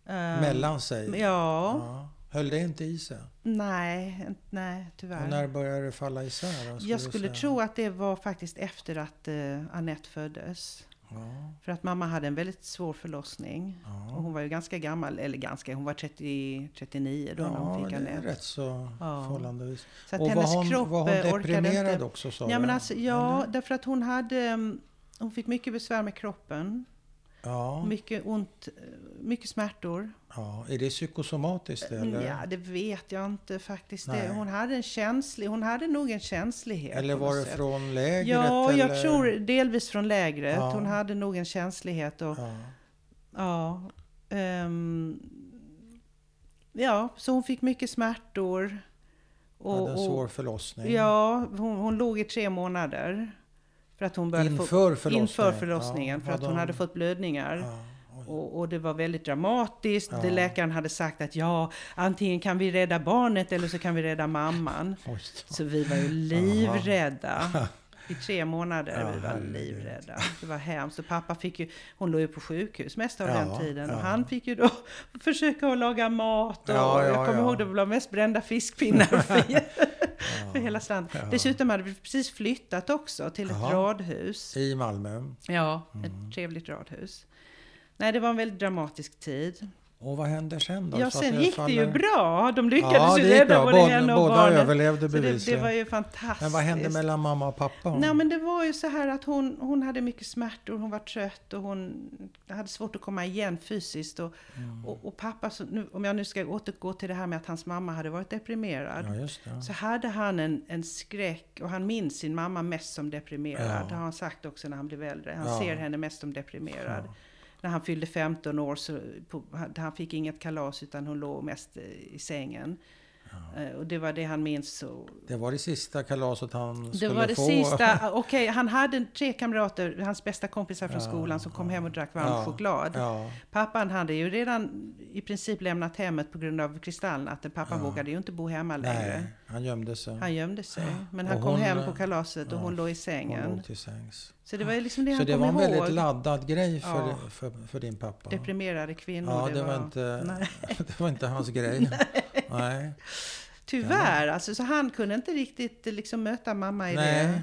Ehm, Mellan sig? Ja, Ja. Höll det inte i sig? nej, nej tyvärr. Och när började det falla isär? Då, jag skulle tro att det var faktiskt efter att uh, Annette föddes. Ja, För att mamma hade en väldigt svår förlossning. Och ja. hon var ju ganska gammal, eller ganska, hon var 30, 39 då när ja hon fick det är Annette. rätt så Ja. förhållandevis. Så att Och var hon, kropp var hon eh, deprimerad inte. också sa Ja, men alltså, ja, Eller? därför att hon hade, mm, hon fick mycket besvär med kroppen. Ja. Mycket ont, mycket smärtor. ja. Är det psykosomatiskt eller? Ja, det vet jag inte faktiskt. Nej. hon hade en känslig, hon hade nog en känslighet. Eller var det sätt. från lägret? Ja, jag eller? tror delvis från lägret. Ja. Hon hade nog en känslighet och Ja. ja. ehm, ja, så hon fick mycket smärtor. Och, hade en och- svår förlossning. Ja, hon, hon låg i tre månader. För att hon började Inför förlossningen? inför förlossningen. Ja, för att hon hon- hade fått blödningar. Ja. Och, och det var väldigt dramatiskt. Ja. Läkaren hade sagt att ja, antingen kan vi rädda barnet eller så kan vi rädda mamman. Så vi var ju livrädda. I tre månader. Ja, vi var livrädda. Det var hemskt. Och pappa fick ju, hon låg ju på sjukhus mest av Ja, den tiden. Och ja. han fick ju då försöka att laga mat. Och ja, jag kommer ihåg det var mest brända fiskpinnar för, hela stan. Ja. Dessutom hade vi precis flyttat också till ett Jaha. radhus. I Malmö? Ja, Mm. ett trevligt radhus. Nej, det var en väldigt dramatisk tid. Och vad händer sen då? Ja, Så sen gick det ju faller- bra. De lyckades Ja, ju rädda både henne och båda barnet. överlevde Så det, det bevisligen. var ju fantastiskt. Men vad hände mellan mamma och pappa? Nej, men det var ju så här att hon, hon hade mycket smärtor, hon var trött och hon hade svårt att komma igen fysiskt. Och, Mm. och, och pappa, så nu, om jag nu ska återgå till det här med att hans mamma hade varit deprimerad. Ja, just det. Så hade han en, en skräck och han minns sin mamma mest som deprimerad. Ja. Det har han sagt också när han blev äldre. Han Ja. ser henne mest som deprimerad. Ja. När han fyllde 15 år så på, han fick inget kalas utan hon låg mest i sängen. Eh, Och det var det han minns. Och Det var det sista kalaset han det skulle var det få. sista. Okej, han hade tre kamrater, hans bästa kompisar från Ja, skolan som kom hem och drack varm ja, choklad. Ja, Pappan hade ju redan i princip lämnat hemmet på grund av kristallnatten. Pappan Ja. vågade ju inte bo hemma längre. nej, han gömde sig. Han gömde sig. Men Och han kom hon, hem eh, på kalaset och ja, hon låg i Hon sängen. låg till sängs. Så det var liksom det Så han det kom var en ihåg. väldigt laddad grej för, Ja. för, för din pappa. Deprimerade kvinnor. Ja, det var, inte, det var inte hans grej. Nej. Tyvärr, alltså, så han kunde inte riktigt liksom möta mamma i det. Nej.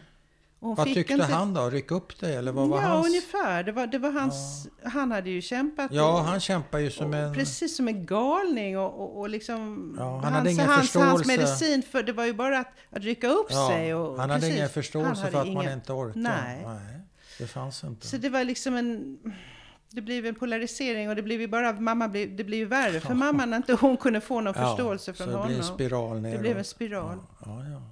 Och hon Vad tyckte inte... han då? Ryck upp dig eller vad var ja, hans? ungefär. Det var, det var hans... Han hade ju kämpat. Ja, och- han kämpar ju som och en... Precis som en galning och, och, och liksom... Ja, han hans, hade ingen hans, hans förståelse. medicin, för det var ju bara att, att rycka upp Ja, sig. Och, han hade precis, ingen förståelse hade för att man ingen- inte orkar. Nej. Det fanns inte. Så det var liksom en... Det blev en polarisering och det blev ju bara... Mamma blev, det blev ju värre för mamma när inte hon kunde få någon förståelse från så det honom. blev en spiral neråt. det blev en spiral. Ja, ja, ja.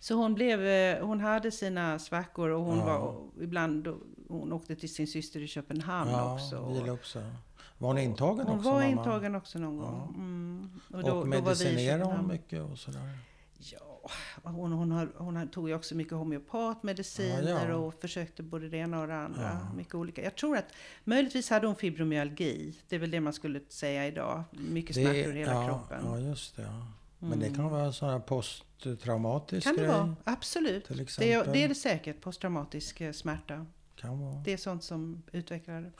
Så hon, blev, eh, hon hade sina svackor och hon Ja. var ibland... Hon åkte till sin syster i Köpenhamn ja också. upp sig. Var hon intagen hon också? var mamma? intagen också någon gång. Ja. Mm. Och, då- i medicinerade hon mycket och sådär? Ja, hon, hon, har, hon har, tog ju också mycket homeopatmediciner Ja, ja. och försökte både det ena och det andra. Ja. Mycket olika. Jag tror att möjligtvis hade hon fibromyalgi. Det är väl det man skulle säga idag. Mycket smärtor i hela kroppen. Ja, just det. Men det Mm. kan vara sån här posttraumatisk kan det grej. vara? Absolut. Det är, det är det säkert. Posttraumatisk eh, smärta. Kan vara. Det är sånt som utvecklar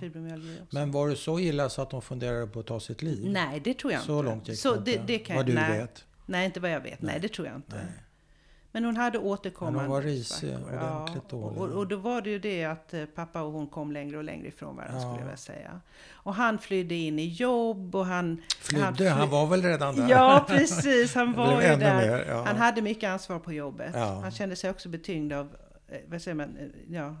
fibromyalgi också. Men var det så illa så att de funderade på att ta sitt liv? nej, det tror jag Så inte. långt gick så det det, inte? det kan Vad du nej, vet? Nej, inte vad jag vet. Nej, Nej. det tror jag inte. Nej. Men hon hade återkommande Men hon var risig, ordentligt ja, dålig. och, och då var det ju det att eh, pappa och hon kom längre och längre ifrån varandra Ja. skulle jag vilja säga. Och han flydde in i jobb och han... Flydde? Han, Han, fly- var väl redan där? Ja, precis. Han var ju där. mer, ja. Han hade mycket ansvar på jobbet. Han kände sig också betyngd av vad säger man, eh, ja,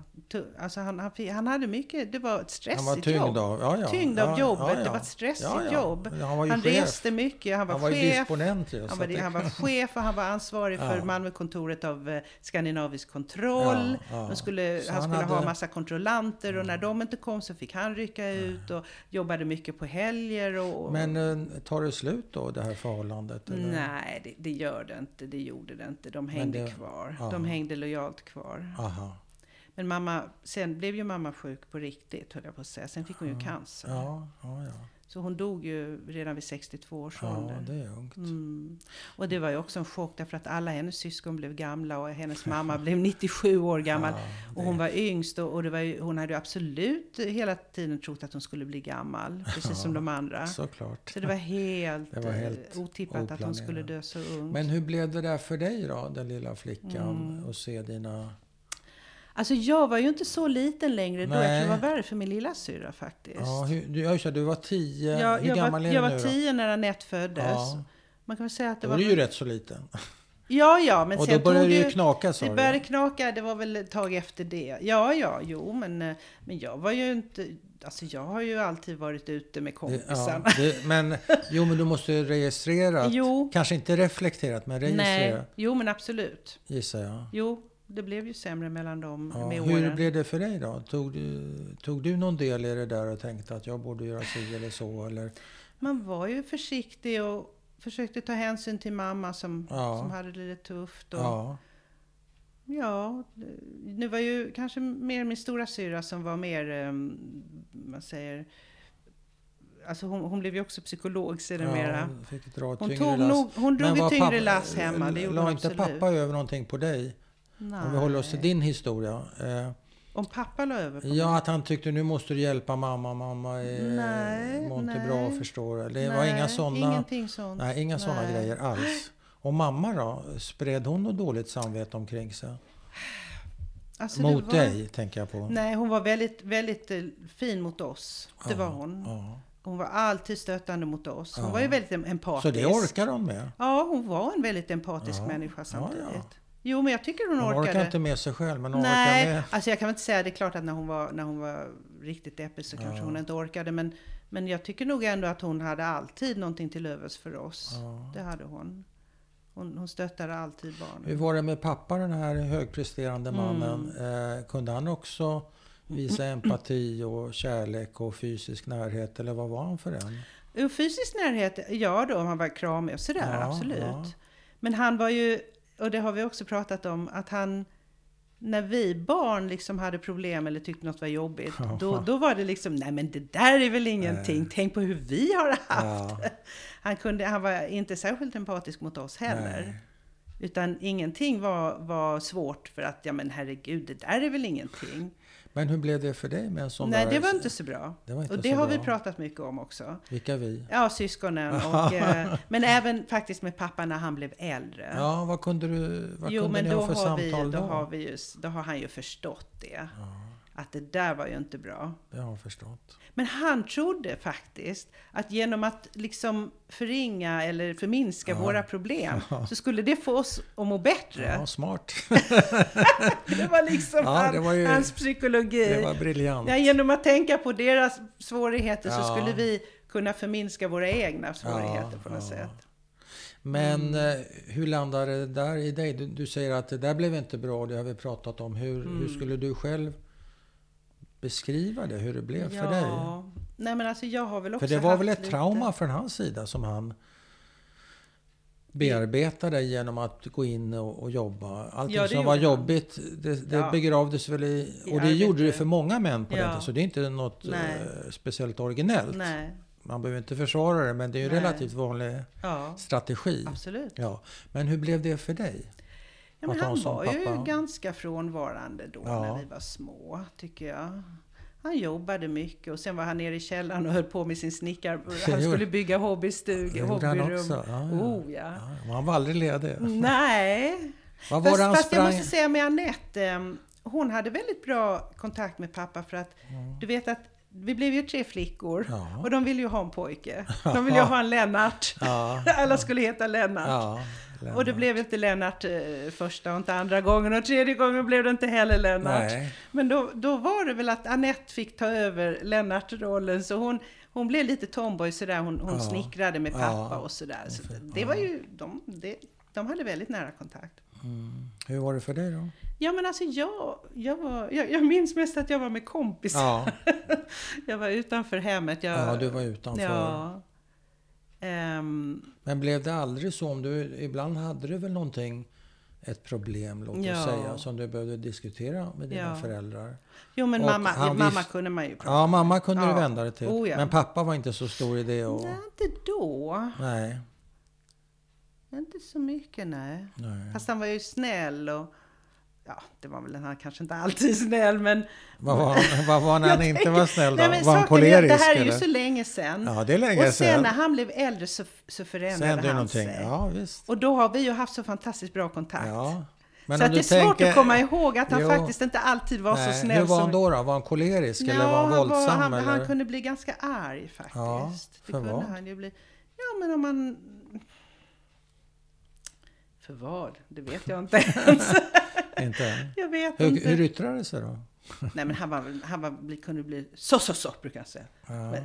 alltså han, han, han hade mycket, det var ett stressigt Han var tyngd jobb. av, ja, ja. Tyngd ja, av jobbet, ja, det ja. var ett stressigt jobb. Han Han reste mycket, han var, Han var chef. disponent ju. Han var, det, det- han var chef och han var ansvarig för. Malmökontoret av eh, Skandinavisk kontroll. Skulle, han skulle ha hade- massa kontrollanter och när de inte kom så fick han rycka ut och jobbade mycket på helger. Och, Men eh, tar det slut då, det här förhållandet? Eller? Nej, det, det gör det inte. Det gjorde det inte. De hängde det- kvar. De hängde lojalt kvar. Aha. Men mamma, sen blev ju mamma sjuk på riktigt, höll jag på att säga. Sen fick hon ju cancer. Ja, ja, ja. Så hon dog ju redan vid 62 års Ja, ålder. det är ungt. Mm. Och det var ju också en chock därför att alla hennes syskon blev gamla och hennes mamma blev 97 år gammal. Ja, Och hon var yngst och, och det var ju, hon hade ju absolut hela tiden trott att hon skulle bli gammal. Precis som de andra. Såklart. Så det var helt, Det var helt eh, otippat att hon skulle dö så ung. Men hur blev det där för dig då, den lilla flickan? Mm. Och se dina... Alltså jag var ju inte så liten längre då. Jag tror det var värre för min lilla syra faktiskt. Ja, hur, det, du var tio. jag, hur jag gammal var, är jag var nu då? tio när Anette föddes. Ja, Man kan väl säga att det då var... var du ju rätt så liten. Ja, ja, men och sen då började det ju... knaka sa Det du. började knaka, det var väl ett tag efter det. Ja, ja, jo, men, eh, men jag var ju inte... Alltså jag har ju alltid varit ute med Det- kompisarna. Ja, det, men, jo, men du måste ju registrera. Kanske inte reflekterat, men Nej, registrerat jo men absolut. gissar jag. Jo, det blev ju sämre mellan dem Ja, med hur åren. blev det för dig då? Tog du, tog du någon del i det där och tänkte att jag borde göra si eller så? Eller? Man var ju försiktig och försökte ta hänsyn till mamma som, Ja. som hade det lite tufft. Och, ja. Ja, nu var ju kanske mer min stora syra som var mer, um, man säger, Alltså hon, hon blev ju också psykolog sedermera. ja, hon, tog nog, hon drog ett tyngre lass hemma, det gjorde hon inte absolut. pappa över någonting på dig? Om vi håller oss till Nej. din historia. Eh, Om pappa la över på mig? ja, att han tyckte nu måste du hjälpa mamma, mamma Nej, mår inte nej. bra förstår du. Det var Nej, inga sådana Ingenting sånt. nej, inga såna Nej. grejer alls. Och mamma då? Spred hon något dåligt samvete omkring sig? Alltså, Mot var- dig, tänker jag på. Nej, hon var väldigt, väldigt eh, fin mot oss. Det Ja, var hon. Ja. Hon var alltid stöttande mot oss. Hon Ja. var ju väldigt empatisk. Så det orkar hon med? Ja, hon var en väldigt empatisk människa samtidigt. Jo, men jag tycker hon, Hon orkade. orkar inte med sig själv, men hon Nej, orkar med... alltså jag kan väl inte säga, det är klart att när hon var, när hon var riktigt deppig så kanske Ja. hon inte orkade. Men, men jag tycker nog ändå att hon hade alltid någonting till övers för oss. Ja. Det hade hon. Hon, hon stöttade alltid barnen. Hur var det med pappa, den här högpresterande Mm. mannen? Eh, kunde han också visa empati och kärlek och fysisk närhet? Eller vad var han för en? Jo, fysisk närhet, ja då, om han var kramig och sådär, Ja, absolut. Men han var ju, och det har vi också pratat om, att han när vi barn liksom hade problem eller tyckte något var jobbigt, Ja. då, då var det liksom, nej men det där är väl ingenting, Nej. tänk på hur vi har haft Ja. Han, kunde, han var inte särskilt empatisk mot oss heller. nej. Utan ingenting var, var svårt för att, ja men herregud, det där är väl ingenting. Men hur blev det för dig med en sån Nej, där... det var inte så bra. det inte Och det har bra. vi pratat mycket om också. Vilka vi? Ja, syskonen. Och, eh, men även faktiskt med pappa när han blev äldre. Ja, vad kunde du... Vad jo, kunde men ni då ha för har, vi, samtal då, då? har vi då har han ju förstått det. Ja, Att det där var ju inte bra. det har jag förstått. Men han trodde faktiskt att genom att liksom förringa eller förminska Ja. våra problem så skulle det få oss att må bättre. Ja, smart. Det var liksom Ja, han, det var ju- hans psykologi. Det var briljant. Ja, genom att tänka på deras svårigheter så Ja. skulle vi kunna förminska våra egna svårigheter Ja, på något ja. sätt. Men Mm. eh, hur landade det där i dig? Du, du säger att det där blev inte bra, det har vi pratat om. Hur, hur Mm. skulle du själv beskriva det, hur det blev för dig? Nej men alltså jag har väl också För det var väl ett lite- trauma från hans sida som han bearbetade genom att gå in och, och jobba. Allting Ja, som var han. jobbigt, det, det Ja. begravdes väl i... I Och det gjorde det för många män på Ja. den tiden. Så det är inte något Nej. eh, speciellt originellt. Nej, Man behöver inte försvara det, men det är ju Nej. relativt vanlig ja strategi. absolut. Ja. Men hur blev det för dig? Ja, men han var ju ganska frånvarande då Ja. när vi var små, tycker jag. Han jobbade mycket och sen var han nere i källaren och höll på med sin snickar... Han skulle bygga hobbystuga, gjorde han hobbyrum. också? Ja, ja. Oh ja. Ja, han var aldrig ledig. Nej. Vad var Fast, han fast jag måste säga med Anette, eh, hon hade väldigt bra kontakt med pappa för att du vet att vi blev ju tre flickor Ja. och de ville ju ha en pojke. De ville ju ha en Lennart. Ja, Alla skulle heta Lennart. ja, Och det blev inte Lennart eh, första och inte andra gången och tredje gången blev det inte heller Lennart. Nej. Men då, då var det väl att Annette fick ta över Lennart-rollen så hon, hon blev lite tomboy sådär, hon, hon snickrade med pappa och sådär. Så Ja. det var ju, de, det, de hade väldigt nära kontakt. Mm. Hur var det för dig då? Ja men alltså jag, jag, var, jag, jag minns mest att jag var med kompisar. Ja, Jag var utanför hemmet. Jag, ja du var utanför. Ja. Ehm, Men blev det aldrig så om du... Ibland hade du väl någonting, ett problem, låt oss Ja. säga, som du behövde diskutera med dina Ja. föräldrar? jo men Och mamma, mamma visst- kunde man ju prata Ja, mamma kunde Ja. du vända dig till. Oh, ja. Men pappa var inte så stor i det och... Nej, inte då. Nej. Inte så mycket nej. nej. Fast han var ju snäll och ja, det var väl han var kanske inte alltid snäll men... Vad var, han- vad var när han inte var snäll då? Nej, var han kolerisk Det här är ju eller? så länge sedan. Ja, det är länge och sen sedan. när han blev äldre så, så Sen förändrade hände han någonting. sig. Ja, visst. Och då har vi ju haft så fantastiskt bra kontakt. Ja. Men så att det är svårt tänker- att komma ihåg att han Jo. faktiskt inte alltid var Nej, så snäll Hur var han då? då? Var han kolerisk eller Ja, var han han, våldsam? han, eller? han kunde bli ganska arg faktiskt. Ja, det för kunde vad? han ju bli. Ja, men om man... För vad? Det vet jag inte ens. Inte? jag vet Hur, inte. hur yttrade det sig då? Nej, men han, var, han var, kunde bli så, så, så, brukar jag säga. Ja. Men,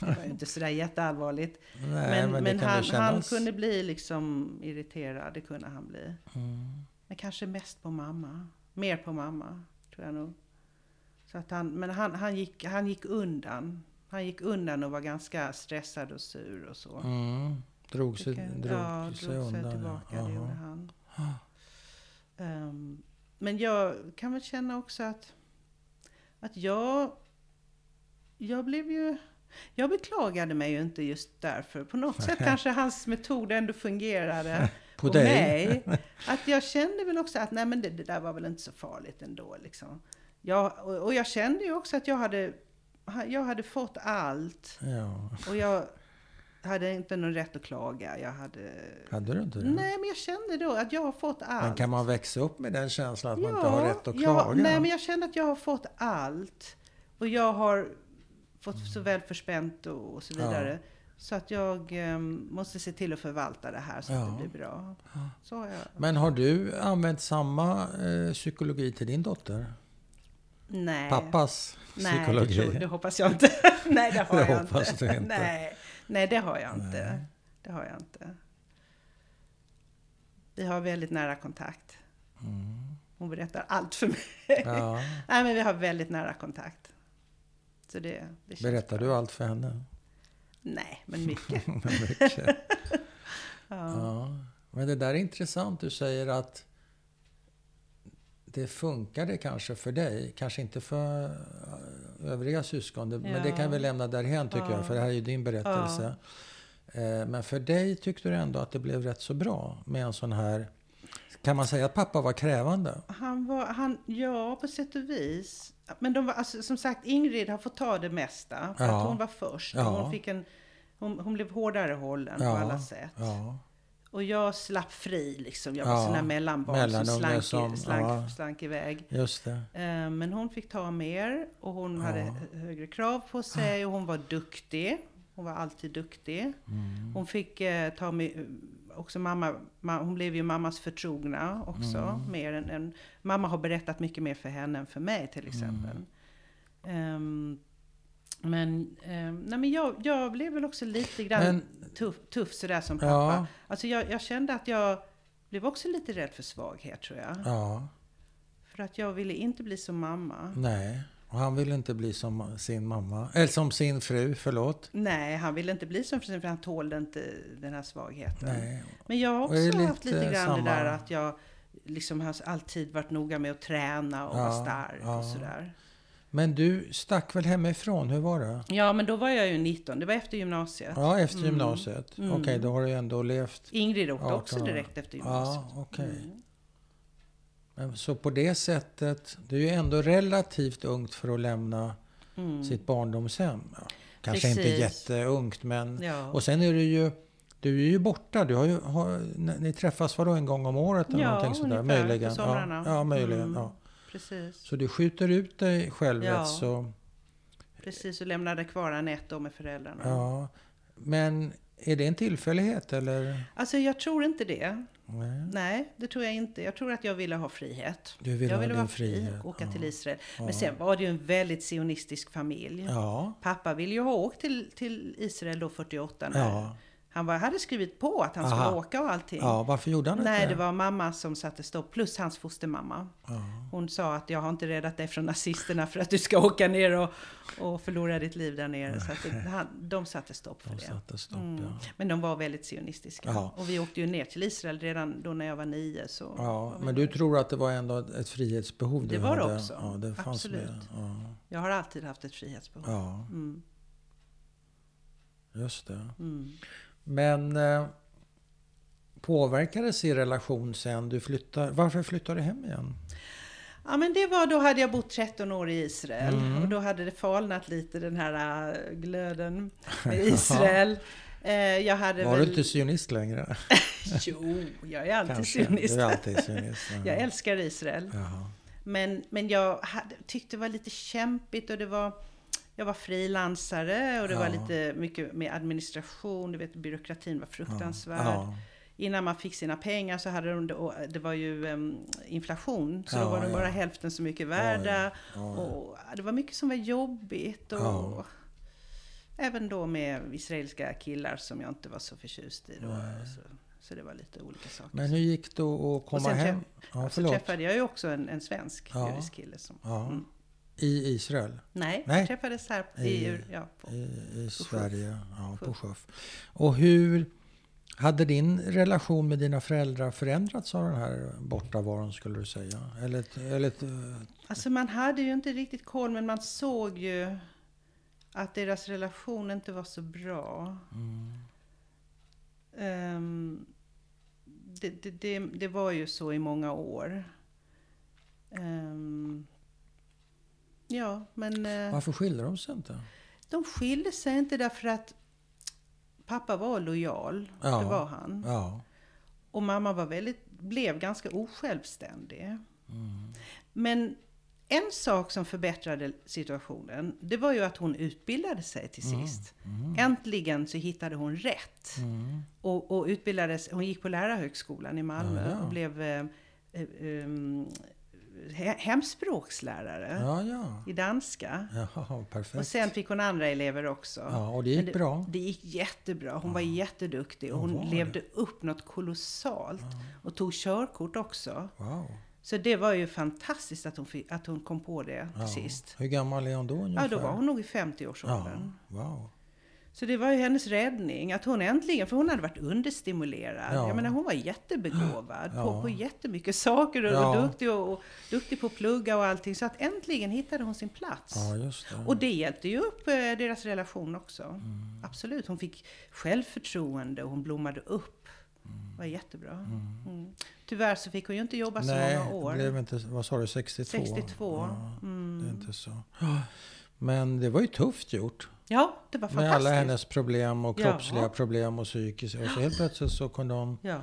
det var ju inte sådär jätteallvarligt. Nej, men men, men han, han kunde bli liksom irriterad, det kunde han bli. Mm. Men kanske mest på mamma. Mer på mamma, tror jag nog. Så att han, men han, han, gick, han gick undan. Han gick undan och var ganska stressad och sur och så. Mm. Drog sig, Tycker drog ja, sig drog undan. sig tillbaka, ja. det gjorde han. Ehm, men jag kan väl känna också att, att jag, jag blev ju, jag beklagade mig ju inte just därför. På något sätt kanske hans metod ändå fungerade På på mig. Att jag kände väl också att nej men det, det där var väl inte så farligt ändå liksom. Jag, och, och jag kände ju också att jag hade, jag hade fått allt. Ja. Och jag hade inte någon rätt att klaga. Jag hade... Hade du inte det? Nej, men jag kände då att jag har fått allt. Men kan man växa upp med den känslan att man inte har rätt att ja, klaga? nej, men jag kände att jag har fått allt. Och jag har fått så väl förspänt och, och så vidare. Så att jag eh, måste se till att förvalta det här så Ja. att det blir bra. Så har jag. Men har du använt samma eh, psykologi till din dotter? Nej. Pappas Nej, det, psykologi? tror, det hoppas jag inte. Nej, det har Det jag hoppas inte. du inte. Nej. Nej, det har jag inte. Nej. Det har jag inte. Vi har väldigt nära kontakt. Hon berättar allt för mig. Mm. Ja. Nej, men vi har väldigt nära kontakt. Så det, det Berättar bra. du allt för henne? Nej, men mycket. Mycket. Ja. Ja. Men det där är intressant. Du säger att det funkade kanske för dig, kanske inte för övriga syskon. Det- Men det Ja. kan vi lämna därhen tycker Ja. jag, för det här är ju din berättelse. Eh, Men för dig tyckte du ändå att det blev rätt så bra med en sån här... Kan man säga att pappa var krävande? Han var, han, ja på sätt och vis. Men de var, alltså, som sagt, Ingrid har fått ta det mesta. För Ja. att hon var först. Ja. Hon, fick en, hon, hon blev hårdare hållen på Ja. alla sätt. Och jag slapp fri liksom. Jag var Ja, sån här mellanbarn mellanunge som slank, som- slank, ja. slank iväg. Just det. Eh, Men hon fick ta mer och hon Ja. hade hö- högre krav på sig och hon var duktig. Hon var alltid duktig. Mm. Hon fick eh, ta med, också mamma, ma, hon blev ju mammas förtrogna också. Mm. Mer än, än, mamma har berättat mycket mer för henne än för mig till exempel. Mm. Ehm, men, ehm, nej men jag, jag blev väl också lite grann Men- tuff, tuff sådär som pappa. Ja. Alltså jag, jag kände att jag blev också lite rädd för svaghet tror jag. Ja. För att jag ville inte bli som mamma. Nej. Och han ville inte bli som sin mamma. Eller som sin fru, förlåt. Nej, han ville inte bli som för för han tålde inte den här svagheten. Nej. Men jag har också haft lite lite grann samma- det där att jag liksom har alltid varit noga med att träna och Ja, vara stark ja. och sådär. Men du stack väl hemifrån? Hur var det? Ja, men då var jag ju 19. Det var efter gymnasiet. Ja, efter Mm. gymnasiet. Mm. Okej, då har du ju ändå levt... Ingrid åkte 18 också direkt efter gymnasiet. Ja, okej. Mm. Men Så på det sättet, det är ju ändå relativt ungt för att lämna Mm. sitt barndomshem. Kanske inte Precis. jätteungt, men... Ja. Och sen är du ju... Du är ju borta. Du har ju, har, ni träffas vadå, en gång om året eller Ja, någonting sådär? ungefär, på Möjligen. somrarna. Ja, ja möjligen. Mm. Ja. Precis. Så du skjuter ut dig själv Ja. så... Precis, och lämnade kvar Anette med föräldrarna. Ja. Men är det en tillfällighet eller? Alltså jag tror inte det. Nej. Nej, det tror jag inte. Jag tror att jag ville ha frihet. Du vill jag ville vara fri och åka Ja. till Israel. Ja. Men sen var det ju en väldigt sionistisk familj. Ja. Pappa ville ju ha åkt till, till Israel då 48 när Ja. Han var, hade skrivit på att han skulle Aha. åka och allting. ja, varför gjorde han inte Nej, det var mamma som satte stopp, plus hans fostermamma. Ja. Hon sa att jag har inte räddat dig från nazisterna för att du ska åka ner och, och förlora ditt liv där nere. Så att det, han, de satte stopp för De det. satte stopp, Mm. ja. Men de var väldigt sionistiska. Ja. Och vi åkte ju ner till Israel redan då när jag var nio. Så Ja, men du tror att det var ändå ett frihetsbehov Det var det också. Ja, det fanns Absolut. Jag har alltid haft ett frihetsbehov. ja, Mm. just det. Mm. Men eh, påverkades i relation sen du flyttar? Varför flyttade du hem igen? Ja men det var, då hade jag bott 13 år i Israel Mm. och då hade det falnat lite den här äh, glöden med Israel. Eh, jag hade Var väl... du inte sionist längre? Jo, jag är alltid Kanske. sionist. Är alltid sionist. Ja. Jag älskar Israel. Jaha. Men, men jag hade, tyckte det var lite kämpigt och det var jag var frilansare och det var Ja. lite mycket med administration, du vet byråkratin var fruktansvärd. Ja. Innan man fick sina pengar så hade de, och det var ju em, inflation, så då var de bara hälften så mycket värda. Och det var mycket som var jobbigt. Och. Även då med israeliska killar som jag inte var så förtjust i. Då, så, så det var lite olika saker. Men hur gick det att komma sen hem? Ja, så träffade jag ju också en, en svensk Ja. judisk kille. Som, Ja. Mm. I Israel? Nej, Nej. träffades här i, I- ja, på, I, i Sjöf. Sverige? Ja, på Sjöf. Och hur hade din relation med dina föräldrar förändrats av den här bortavaron skulle du säga? Eller, eller eh, Alltså man hade ju inte riktigt koll men man såg ju att deras relation inte var så bra. mm, Ehm, det, det, det, det var ju så i många år. Ehm, ja, men eh, varför skilde de sig inte? de skilde sig inte därför att pappa var lojal. Ja. Det var han. Ja. Och mamma var väldigt, blev ganska osjälvständig. Mm. Men en sak som förbättrade situationen, det var ju att hon utbildade sig till Mm. sist. Äntligen så hittade hon rätt. Och, och utbildades, hon gick på lärarhögskolan i Malmö Ja, och blev eh, eh, um, hemspråkslärare Ja, ja. i danska. Och perfekt. sen fick hon andra elever också. Ja, och det gick det, bra. Det gick jättebra. Hon var jätteduktig och Hon hon var det. levde upp något kolossalt. Och tog körkort också. Wow. Så det var ju fantastiskt att hon, att hon kom på det Ja. sist. Hur gammal är hon då ungefär? Ja, då var hon nog i Ja, 50-årsåldern. wow. Så det var ju hennes räddning. Att hon äntligen, för hon hade varit understimulerad. Ja. Jag menar hon var jättebegåvad Ja. på, på jättemycket saker. Och, Ja. och, duktig och, och duktig på att plugga och allting. Så att äntligen hittade hon sin plats. Ja, just det. Och det hjälpte ju upp eh, deras relation också. Mm. Absolut. Hon fick självförtroende och hon blommade upp. Det var jättebra. Mm. Tyvärr så fick hon ju inte jobba så Nej, många år. det blev inte, vad sa du, 62? 62. Ja, Mm. det är inte så. Men det var ju tufft gjort. Ja, det var Med fantastiskt. alla hennes problem och Ja. kroppsliga problem och psykiska. Och så helt plötsligt så kunde hon Ja,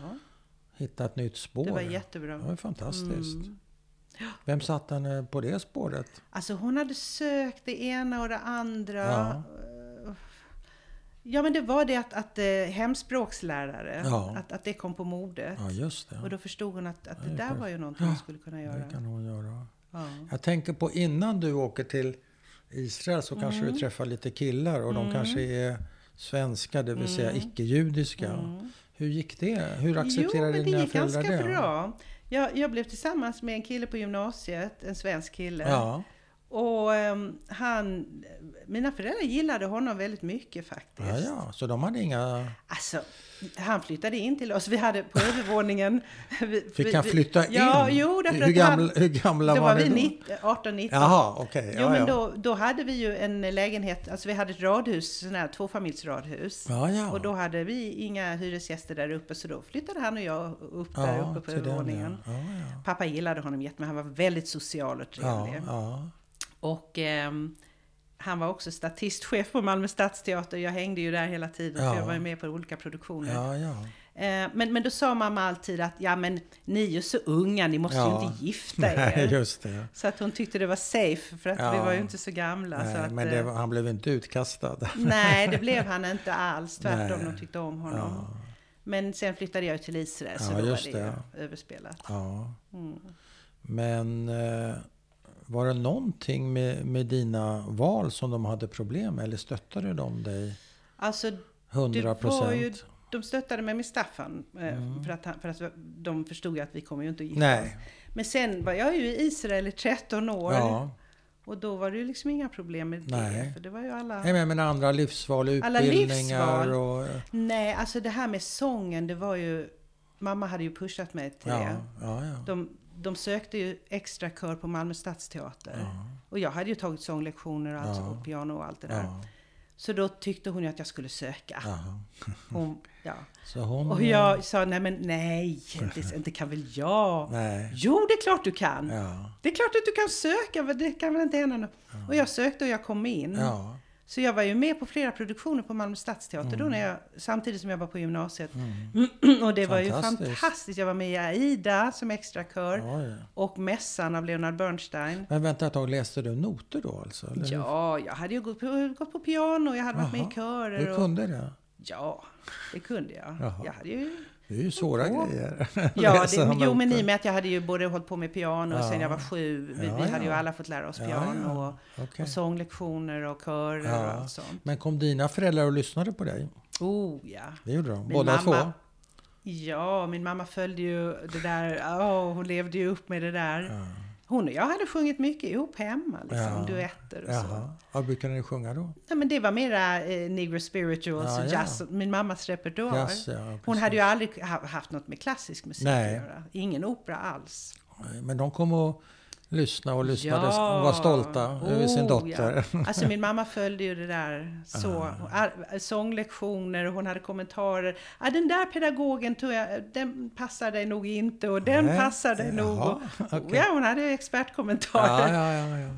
hitta ett nytt spår. det var jättebra. Det var fantastiskt. Mm. Vem satte henne på det spåret? Alltså hon hade sökt det ena och det andra. Ja. Ja, men det var det att, att eh, hemspråkslärare, Ja. att, att det kom på modet. Ja, just det. Och då förstod hon att, att Ja, det det där är var ju någonting hon skulle kunna göra. Det kan hon göra. Ja. Jag tänker på innan du åker till Israel så kanske Mm. du träffar lite killar och de kanske är svenska, det vill säga icke-judiska. Mm. Hur gick det? Hur Jo, accepterade men det dina gick föräldrar ganska det? bra. Jag, jag blev tillsammans med en kille på gymnasiet, en svensk kille. Ja, Och ehm, han, mina föräldrar gillade honom väldigt mycket faktiskt. ja, ja, så de hade inga... Alltså, han flyttade in till oss. Vi hade på övervåningen... Vi, Fick vi- han vi- flytta in? Ja, jo, därför hur, att gamla, han, hur gamla var var ni vi då? 19, 18, 19. Jaha, okej. Jo, ja, men ja. då, då hade vi ju en lägenhet, alltså vi hade ett radhus, sån här tvåfamiljsradhus. Ja, ja. Och då hade vi inga hyresgäster där uppe, så då flyttade han och jag upp där ja, uppe på den, övervåningen. Ja, ja. Pappa gillade honom jättemycket, han var väldigt social och Ja, trevlig. ja. Och ehm, han var också statistchef på Malmö Stadsteater. Jag hängde ju där hela tiden, Ja. för jag var ju med på olika produktioner. ja, ja. Eh, men, men då sa mamma alltid att ja men ni är ju så unga, ni måste ju inte gifta Nej, er. just det. Så att hon tyckte det var safe, för att vi var ju inte så gamla. så Nej, att, men det, eh, var- han blev inte utkastad. nej, det blev han inte alls. Tvärtom, Nej. de tyckte om honom. Men sen flyttade jag till Israel, så Ja, då var det, det. överspelat. Mm. Men eh, var det någonting med, med dina val som de hade problem med? Eller stöttade de dig Alltså, 100 Det var ju, procent? de stöttade mig med Staffan, eh, för, att, han- för att de förstod ju att vi kommer ju inte att gifta Mm. Nej. oss. Men sen var jag ju i Israel i 13 år. Ja. Och då var det ju liksom inga problem med Nej. det. För det var ju alla... Nej, men, andra livsval, Alla utbildningar livsval. och... Nej, alltså det här med sången, det var ju... Mamma hade ju pushat mig till Ja, det. ja, ja. De, de sökte ju extra kör på Malmö Stadsteater. Och jag hade ju tagit sånglektioner och, allt, Ja. och piano och allt det där. ja. Så då tyckte hon ju att jag skulle söka. Hon, ja. Hon... Och jag sa, nej men nej, inte, inte kan väl jag? Nej. Jo, det är klart du kan. Ja. Det är klart att du kan söka, men det kan väl inte hända något. Och jag sökte och jag kom in. Ja. Så jag var ju med på flera produktioner på Malmö Stadsteater då Mm. när jag, samtidigt som jag var på gymnasiet. och det var ju Fantastiskt. Jag var med i Aida som extra kör Oj. och Mässan av Leonard Bernstein. Men vänta ett tag, läste du noter då alltså? Eller? Ja, jag hade ju gått på, gått på piano, jag hade varit med i körer. Du och, kunde det? Ja, det kunde jag. Jaha. Jag hade ju Det är ju svåra Ja. grejer. Ja, det, jo, men i och med att jag hade ju både hållit på med piano Ja. sen jag var sju. Vi, Ja, vi hade ju alla fått lära oss piano. Och, Okej. och sånglektioner och körer och allt sånt. Men kom dina föräldrar och lyssnade på dig? Oh ja. Det gjorde de? Min Båda mamma- två? Ja, min mamma följde ju det där. Åh, hon levde ju upp med det där. Ja. Hon och jag hade sjungit mycket ihop hemma, liksom, Ja. duetter och så. Jaha. Vad brukade ni sjunga då? Ja, men det var mera eh, negro spirituals Ja, och ja. jazz, min mammas repertoar. Jazz, ja, hon hade ju aldrig ha, haft något med klassisk musik Nej. att göra. Ingen opera alls. Men de kom och lyssnade och lyssnade Ja. och var stolta över sin Oh, dotter. Ja. Alltså min mamma följde ju det där så. Ah. All- Sånglektioner och hon hade kommentarer. Ah, den där pedagogen tror jag, den passar dig nog inte och den Nej. passar dig nog. Jaha, Och, okej. Ja, hon hade expertkommentarer.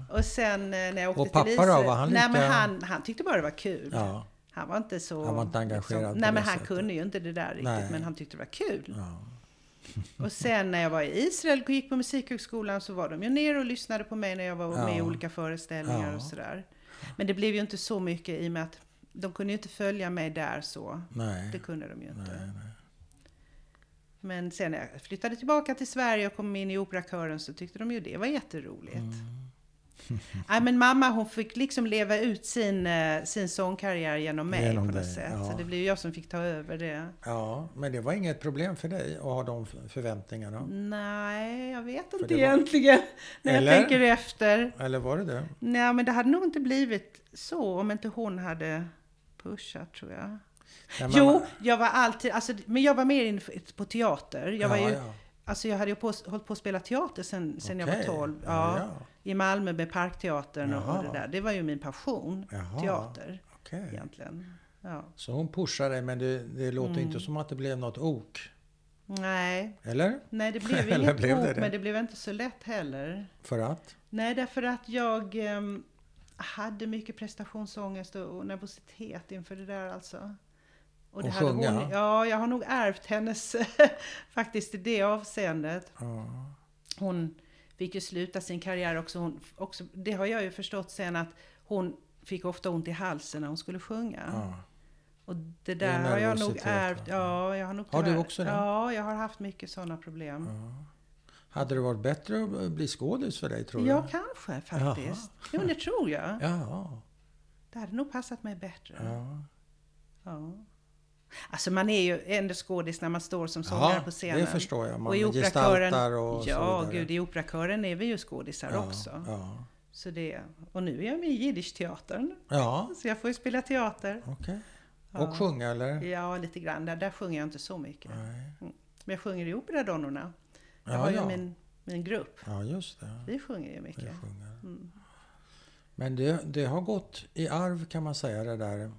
Ja. Och sen eh, när jag åkte Och pappa till då, Israel. var han Nej, men han, han tyckte bara det var kul. Han var inte så... Han var inte engagerad på nej, men han sättet. kunde ju inte det där riktigt, Nej. men han tyckte det var kul. ja. Och sen när jag var i Israel och gick på Musikhögskolan så var de ju nere och lyssnade på mig när jag var med i Ja. olika föreställningar Ja. och sådär. Men det blev ju inte så mycket i och med att de kunde ju inte följa mig där så. Nej. Det kunde de ju inte. nej, nej. Men sen när jag flyttade tillbaka till Sverige och kom in i operakören så tyckte de ju det var jätteroligt. Mm. Nej, men mamma hon fick liksom leva ut sin, eh, sin sångkarriär genom mig Genom på något dig, sätt. ja. Så det blev jag som fick ta över det. Ja, men det var inget problem för dig att ha de förväntningarna? Nej, jag vet inte var- egentligen. När Eller? jag tänker efter. Eller var det det? Nej, men det hade nog inte blivit så om inte hon hade pushat tror jag. Nej, Jo, jag var alltid, alltså, men jag var mer inne på teater. Jag, var ja, ju, ja. Alltså jag hade ju på, hållit på att spela teater sen, sen jag Okej. var 12. Ja, Ja, ja. I Malmö med Parkteatern och, och Jaha. det där. Det var ju min passion. Jaha. Teater, Okej. egentligen. Ja. Så hon pushar dig men det, det låter Mm. inte som att det blev något ok? Nej, Eller? nej, det blev inget blev ok, det? men det blev inte så lätt heller. För att? Nej, därför att jag ehm, hade mycket prestationsångest och, och nervositet inför det där alltså. Och det hade sjunga? Hon, ja, jag har nog ärvt hennes faktiskt i det avseendet. Ja. Hon fick ju sluta sin karriär också, hon, också. Det har jag ju förstått sen att hon fick ofta ont i halsen när hon skulle sjunga. Ja. Och det Det är där har jag nog ärvt. Ja, jag har nog Har du också det? Ja, jag har haft mycket sådana problem. Ja. Hade det varit bättre att bli skådis för dig tror du? Ja, kanske faktiskt. Jo, men det tror jag. Jaha. Det hade nog passat mig bättre. Ja. Ja. Alltså man är ju ändå skådis när man står som sångare ja, på scenen. det förstår jag. Man och i operakören, och ja gud, i operakören är vi ju skådisar ja, också. Ja, Så det, och nu är jag med i Jiddisch-teatern. ja Så jag får ju spela teater. Ja. Och sjunga eller? Ja, lite grann. Där, där sjunger jag inte så mycket. Nej. Men jag sjunger i Operadonnorna. Jag Ja, har ju ja. min, min grupp. ja, just det. Vi sjunger ju mycket. sjunger. Mm. Men det, det har gått i arv kan man säga det där,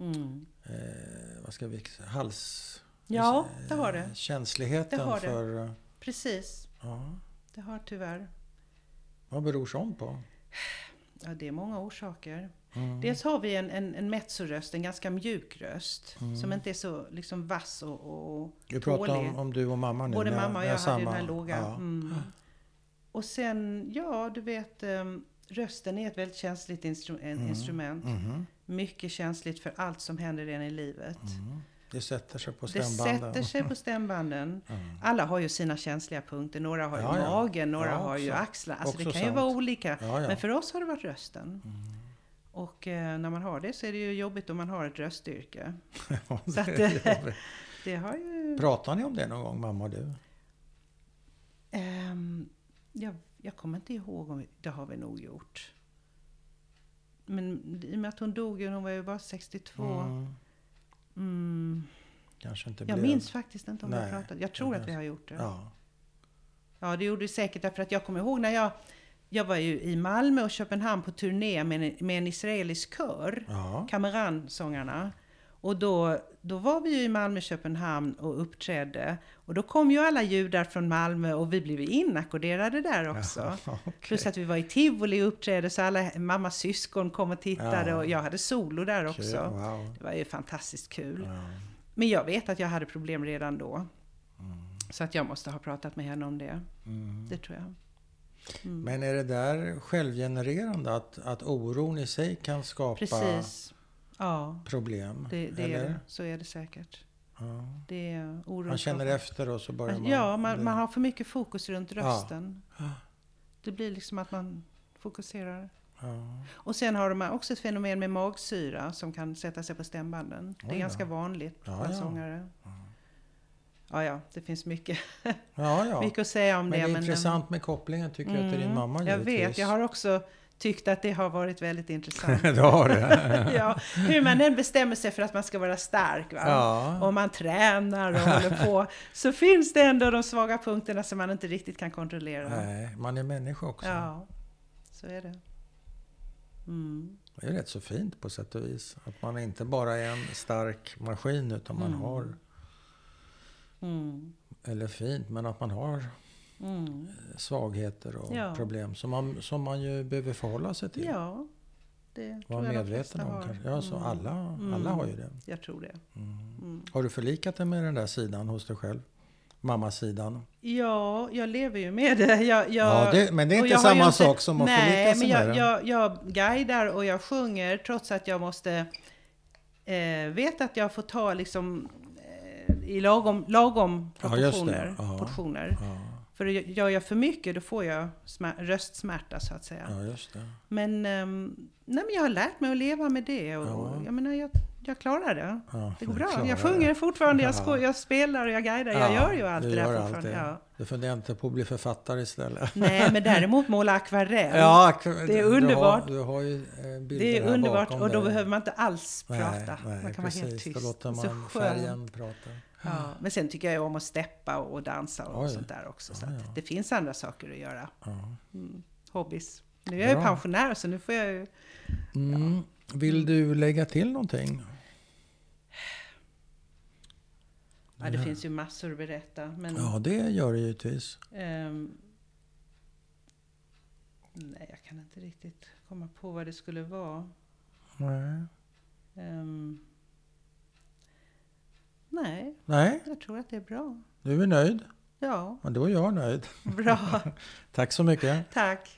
Mm. Eh, vad ska vi hals... Ja, eh, det har det. Känsligheten Det har det. för... Precis. Ja, Det har tyvärr. vad beror sånt på? Ja, det är många orsaker. Mm. Dels har vi en, en, en mezzo-röst, en ganska mjuk röst. Mm. Som inte är så liksom vass och, och Vi pratar tålig. om, om du och mamma nu. Både har- mamma och jag har hade ju den här låga. Ja. Mm. Och sen, ja du vet, um, rösten är ett väldigt känsligt instru- Mm. instrument. Mycket känsligt för allt som händer en i livet. Mm. Det sätter sig på Det stämbanden. sätter sig på stämbanden. Mm. Alla har ju sina känsliga punkter. Några har ju Ja, ja. magen, några Ja, har ju också. axlar. Alltså det kan ju sant. vara olika. Men för oss har det varit rösten. Mm. Och eh, när man har det så är det ju jobbigt om man har ett röststyrke. Ja, Så att, det. Det har ju... Pratar ni om det någon gång, mamma och du? Ehm, jag, jag kommer inte ihåg om vi, det har vi nog gjort. Men i och med att hon dog, hon var ju bara 62. Mm. Mm, Kanske inte jag blev... minns faktiskt inte om vi Nej, har pratat. Jag tror det att vi har gjort det. Ja. Ja, det gjorde det säkert därför att jag kommer ihåg när jag jag var ju i Malmö och Köpenhamn på turné med en, med en israelisk kör, Ja. Kameransångarna. Och då, då var vi ju i Malmö, Köpenhamn och uppträdde. Och då kom ju alla judar från Malmö och vi blev inackorderade där också. Jaha, okej. Plus att vi var i tivoli och uppträdde så alla mammas syskon kom och tittade Ja. och jag hade solo där Kul, också. Wow. Det var ju fantastiskt kul. Ja. Men jag vet att jag hade problem redan då. Mm. Så att jag måste ha pratat med henne om det. Mm. Det tror jag. Mm. Men är det där självgenererande att, att oron i sig kan skapa Precis. Ja, problem? det, det är eller? det. Så är det säkert. Ja. Det är oron. Man känner efter och så börjar man... Ja, man, man har för mycket fokus runt rösten. Ja. Det blir liksom att man fokuserar. Ja. Och sen har de också ett fenomen med magsyra som kan sätta sig på stämbanden. Det är Oj ganska vanligt bland ja. sångare. Ja, ja, det finns mycket, mycket att säga om Men det. det är intressant med kopplingen tycker jag till din mamma Mm, Jag vet, givetvis. jag har också tyckt att det har varit väldigt intressant. du har det? ja, hur man än bestämmer sig för att man ska vara stark. Va? ja. Om man tränar och håller på. Så finns det ändå de svaga punkterna som man inte riktigt kan kontrollera. Nej, man är människa också. Ja, så är det. Mm. Det är rätt så fint på sätt och vis. Att man inte bara är en stark maskin utan man Mm. har, Mm. eller fint, men att man har Mm. svagheter och Ja. problem som man, som man ju behöver förhålla sig till. Ja, det Vara tror jag medveten om har. kanske. Ja, så Mm. alla, Mm. alla har ju det. Jag tror det. Mm. Mm. Har du förlikat dig med den där sidan hos dig själv? mammasidan? Ja, jag lever ju med det. Jag, jag, Ja, det- men det är inte samma sak som att nej, förlika sig men jag, med det. jag, jag guidar och jag sjunger trots att jag måste eh, veta att jag får ta liksom eh, i lagom, lagom proportioner. Ja. portioner. Ja, För gör jag för mycket då får jag smär, röstsmärta så att säga. ja just det. Men, ehm, nej, men jag har lärt mig att leva med det och Ja. jag menar, jag, jag klarar det. Ja, Det går bra. Jag det. sjunger fortfarande, jag, Ja. sko- jag spelar och jag guidar. Jag Ja, gör ju allt du det där gör allt fortfarande. det. Ja. Du funderar inte på att bli författare istället? Nej, men däremot måla akvarell. Ja, det är underbart. Du har, du har ju eh, bilder det är här underbart och då dig. behöver man inte alls prata. Nej, nej, man kan precis. vara helt tyst. Då låter Så man skönt. färgen prata. Ja, men sen tycker jag om att steppa och dansa och Oj. sånt där också. Så Ja, det finns andra saker att göra. Mm. Hobbys. Nu är jag ju pensionär så nu får jag ju... Mm. Vill du lägga till någonting? Ja, det finns ju massor att berätta. Men, Ja, det gör det givetvis. ehm, nej, jag kan inte riktigt komma på vad det skulle vara. Nej. Ehm, nej, Nej, jag tror att det är bra. du är nöjd? Ja, Ja, då är jag nöjd. bra. Tack så mycket. Tack.